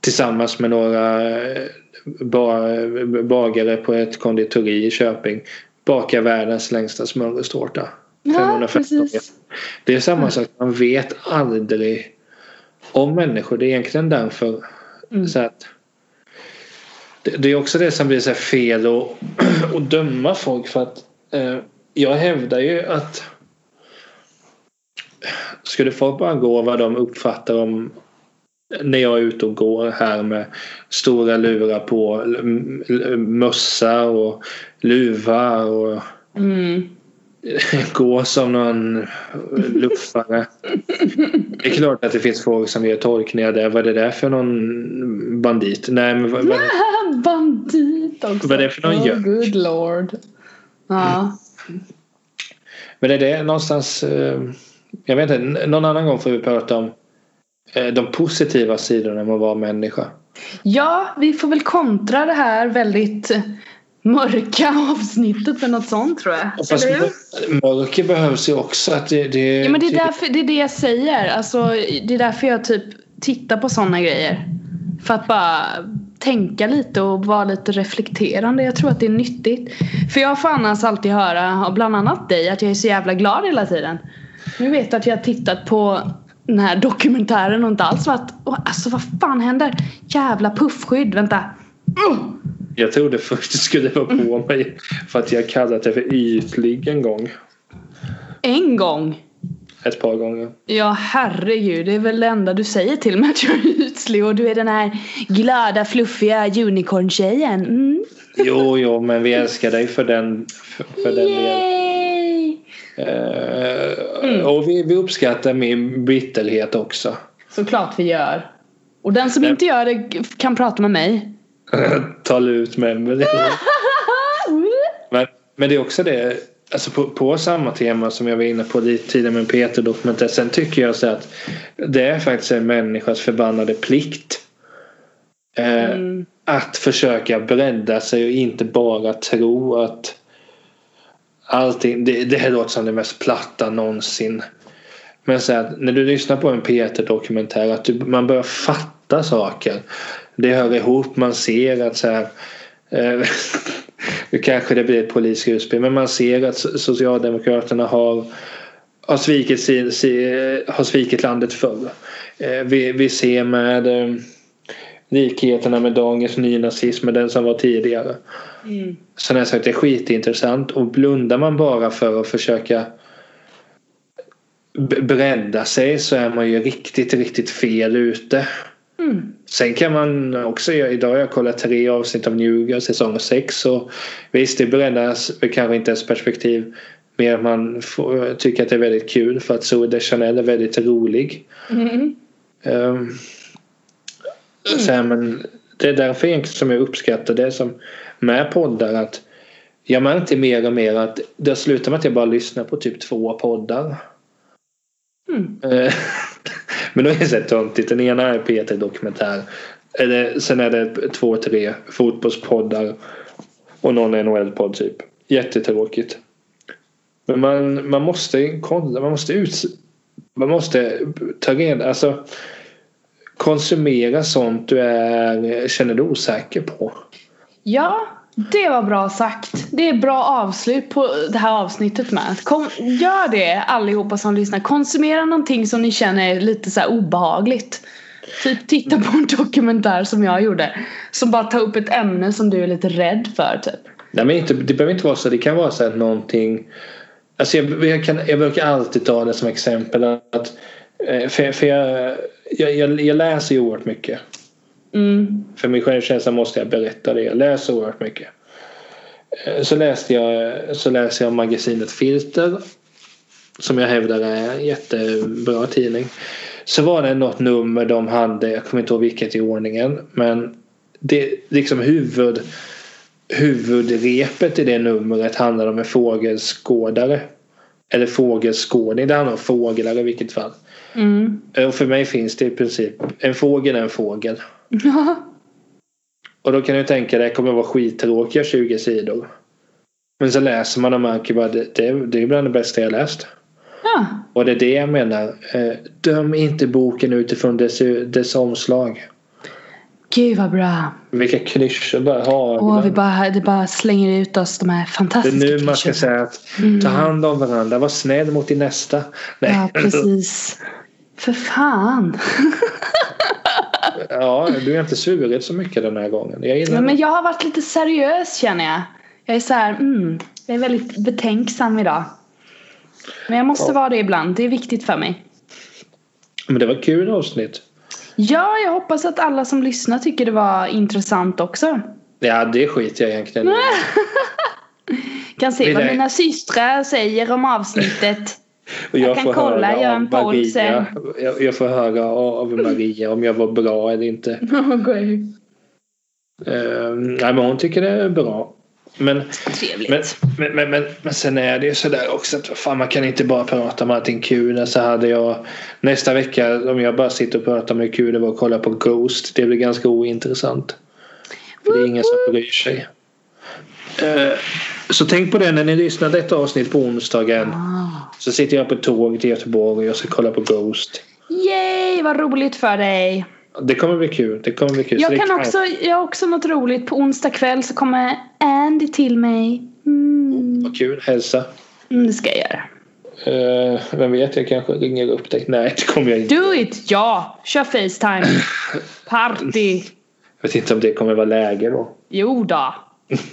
A: tillsammans med några eh, ba- bagare på ett konditori i Köping bakar världens längsta smörgåstårta.
B: Ja,
A: 515
B: precis.
A: meter. Det är samma sak, man vet aldrig om människor. Det är egentligen därför
B: Mm.
A: så att det, är också det som blir så fel att, att döma folk för att eh, jag hävdar ju att skulle folk bara gå vad de uppfattar om när jag är ute och går här med stora lurar på, mössa och luva och
B: Mm.
A: gå som någon luffare. Det är klart att det finns folk som gör tolkningar där. Vad är det där för någon bandit? Nej men vad, vad,
B: Bandit också.
A: Vad är det för någon
B: oh,
A: gök?
B: good lord. Ja.
A: men är det någonstans eh, Jag vet inte, någon annan gång får vi prata om eh, de positiva sidorna med att vara människa.
B: ja, vi får väl kontra det här väldigt mörka avsnittet med något sånt tror jag.
A: Fast
B: Eller hur?
A: mörker behövs ju också. Att det, det,
B: Ja men det är, därför, det är det jag säger. Alltså, det är därför jag typ tittar på sådana grejer. För att bara tänka lite och vara lite reflekterande. Jag tror att det är nyttigt. För jag får annars alltid höra bland annat dig att jag är så jävla glad hela tiden. Nu vet jag att jag har tittat på den här dokumentären och inte alls varit "Åh, Alltså vad fan händer? Jävla puffskydd, vänta. Mm.
A: Jag trodde först du skulle vara på mig för att jag kallat det för ytlig en gång.
B: En gång.
A: Ett par gånger.
B: Ja herregud, det är väl det enda du säger till mig att jag är ytlig och du är den här glada fluffiga unicorn-tjejen. Mm.
A: Jo, jo, men vi älskar dig för den, för, för den delen.
B: Yay!
A: Eh, Och vi, vi uppskattar min bitterhet också.
B: Såklart vi gör. Och den som inte gör det kan prata med mig.
A: Ta ut med mig. Men, men det är också det. Alltså på, på samma tema som jag var inne på tidigare med Peter dokumentet. Sen tycker jag så att det är faktiskt en människas förbannade plikt. Eh,
B: Mm.
A: Att försöka bredda sig och inte bara tro att allting. Det, det här låter som det mest platta någonsin. Men så att när du lyssnar på en Peter dokumentär att du, man börjar fatta saker. Det hör ihop. Man ser att så här. Eh, nu kanske det blir ett politiskt utspel men man ser att so- Socialdemokraterna har har svikit, sin, si, har svikit landet förr. Eh, vi, vi ser med eh, likheterna med dagens nynazism med den som var tidigare.
B: Mm.
A: Sen har jag sagt det är skitintressant och blundar man bara för att försöka bredda sig så är man ju riktigt, riktigt fel ute.
B: Mm.
A: Sen kan man också, göra- idag har jag kollat tre avsnitt av New Girl säsong 6 och visst det breddas kanske inte ens perspektiv Mer att man får, tycker att det är väldigt kul för att Zoe Deschanel är väldigt rolig.
B: Mm.
A: Um, så här, men det är därför som jag uppskattar det som med poddar att jag märkte mer och mer att det slutar med att jag bara lyssnar på typ två poddar.
B: Mm.
A: Men då är det så här töntigt. Den ena är Peter Dokumentär. Eller, sen är det två, tre fotbollspoddar. Och någon NHL-podd typ. Jättetråkigt. Men man, man måste kolla. Man måste ut... Man måste ta reda... Alltså konsumera sånt du är, känner dig osäker på.
B: Ja, det var bra sagt. Det är bra avslut på det här avsnittet med. Kom, gör det allihopa som lyssnar. Konsumera någonting som ni känner är lite så här obehagligt. Typ titta på en dokumentär som jag gjorde. Som bara tar upp ett ämne som du är lite rädd för typ.
A: Nej men inte, det behöver inte vara så. Det kan vara så att någonting. Alltså jag, jag, kan, jag brukar alltid ta det som exempel. att eh, För, för jag, jag, jag, jag läser ju oerhört mycket.
B: Mm.
A: För min självkänsla måste jag berätta det. Jag läser oerhört mycket. Eh, Så läste jag, så läste jag magasinet Filter. Som jag hävdar är en jättebra tidning. Så var det något nummer de hade. Jag kommer inte ihåg vilket i ordningen. Men det liksom huvud, huvudrepet i det numret handlar om en fågelskådare. Eller fågelskådning. Det handlar om fåglar i vilket fall.
B: Mm.
A: Och för mig finns det i princip en fågel är en fågel. Och då kan du tänka dig det kommer vara skittråkiga 20 sidor. Men så läser man och märker bara det, det, det är bland det bästa jag läst.
B: ja.
A: Och det är det jag menar. Eh, döm inte boken utifrån dess, dess omslag.
B: Gud vad bra.
A: Vilka klyschor bara har.
B: Och vi bara, det bara slänger ut oss de här
A: det är
B: fantastiska
A: nu man ska säga att ta hand om varandra. Var snäll mot din nästa. Nej.
B: Ja precis. För fan.
A: ja, du har inte svurit så mycket den här gången. Jag gillar
B: Ja, men jag har varit lite seriös känner jag. Jag är så här, mm, jag är väldigt betänksam idag. Men jag måste
A: Ja.
B: vara det ibland. Det är viktigt för mig.
A: Men det var kul avsnitt.
B: Ja, jag hoppas att alla som lyssnar tycker det var intressant också.
A: Ja, det skiter jag egentligen i.
B: Kan se
A: Det
B: vad
A: där-
B: mina systrar säger om avsnittet.
A: Och
B: Jag kan kolla,
A: höra
B: göra
A: av
B: en poll
A: Maria.
B: sen.
A: Jag, jag får höra av Maria om jag var bra eller inte.
B: Okej.
A: Uh, nej, men hon tycker det är bra. Men, men, men, men, men, men sen är det ju sådär också att fan, man kan inte bara prata om allting kul. Så hade jag nästa vecka om jag bara sitter och pratar om hur kul det var att kolla på Ghost. Det blir ganska ointressant. För det är ingen som bryr sig. Eh, så tänk på det när ni lyssnar detta avsnitt på onsdagen.
B: Ah.
A: Så sitter jag på tåg till Göteborg och jag ska kolla på Ghost.
B: Yay, vad roligt för dig.
A: Det kommer bli kul. Det kommer bli kul.
B: Jag kan också, jag har också något roligt. På onsdag kväll så kommer Andy till mig. Mm.
A: Vad kul. Hälsa.
B: Mm, det ska jag göra.
A: Uh, vem vet, jag kanske ringer upp dig. Nej, det kommer jag inte.
B: Do it! Ja! Kör Facetime. Party.
A: Jag vet inte om det kommer vara läge då.
B: Jo då.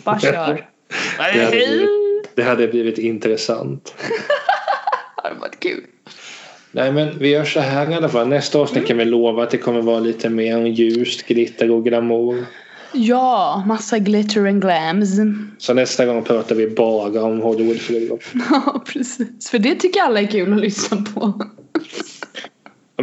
B: Bara kör.
A: Det hade blivit, det hade blivit intressant.
B: Det hade varit kul.
A: Nej men vi gör så här i alla fall. Nästa avsnitt kan vi lova att det kommer vara lite mer ljust, glitter och glamour.
B: Ja, massa glitter and glams.
A: Så nästa gång pratar vi bara om Hollywoodflugor.
B: Ja, precis. För det tycker alla är kul att lyssna på.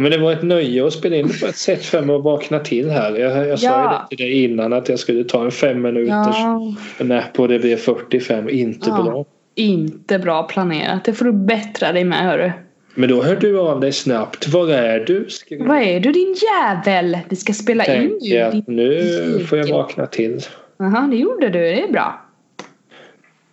A: Men det var ett nöje att spela in det på ett sätt för mig att vakna till här. Jag, jag sa
B: Ja.
A: ju det till dig innan att jag skulle ta en fem minuters
B: Ja.
A: nap och det blev 45. Inte
B: Ja.
A: bra.
B: Inte bra planerat. Det får du bättra dig med hörru.
A: Men då hör du av dig snabbt. Var är du? Ska vi-
B: Vad är du din jävel? Vi ska spela in
A: att
B: din
A: nu
B: musik.
A: får jag vakna till.
B: Jaha, det gjorde du. Det är bra.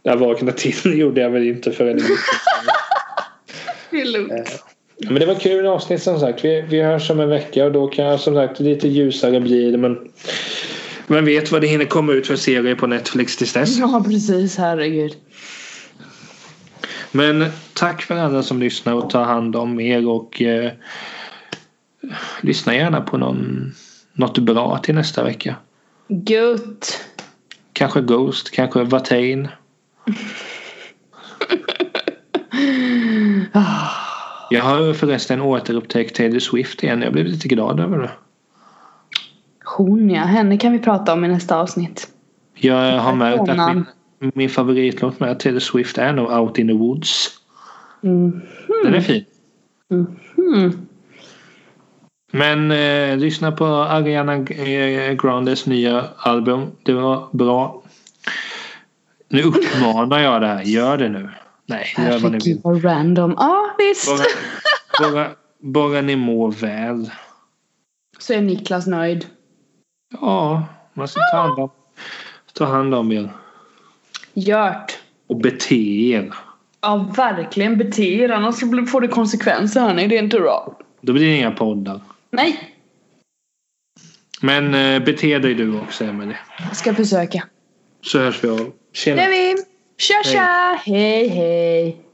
A: Jag vaknade till gjorde jag väl inte förrän
B: Det är lugnt.
A: Men det var kul avsnitt som sagt. Vi, vi hörs om en vecka och då kan jag som sagt lite ljusare bli det. Men vem vet vad det hinner komma ut för serier på Netflix tills dess.
B: Ja, precis. Herregud.
A: Men tack för alla som lyssnar och tar hand om er och eh, lyssna gärna på någon, något bra till nästa vecka.
B: Gutt.
A: Kanske Ghost, kanske Watain. Jag har förresten återupptäckt Taylor Swift igen. Jag blev lite glad över det.
B: Hon ja, henne kan vi prata om i nästa avsnitt.
A: Jag har märkt att min, min favoritlåt med Taylor Swift är nog Out in the Woods.
B: Mm.
A: Den är fin.
B: Mm.
A: Men eh, lyssna på Ariana eh, Grandes nya album. Det var bra. Nu uppmanar jag det här. Gör det nu. Nej, gör vad ni vill.
B: Vad random. Ja visst.
A: Bara, bara, bara ni mår väl.
B: Så är Niklas nöjd.
A: Ja, man ska ta hand om, ta hand om er.
B: Gjort.
A: Och bete er.
B: Ja verkligen bete er annars får det konsekvenser hörni. Det är inte bra.
A: Då blir det inga poddar.
B: Nej.
A: Men eh, bete dig du också Emelie.
B: Jag ska försöka.
A: Så hörs vi av.
B: Det
A: Tjena.
B: är vi. Tja tja. Hej hej.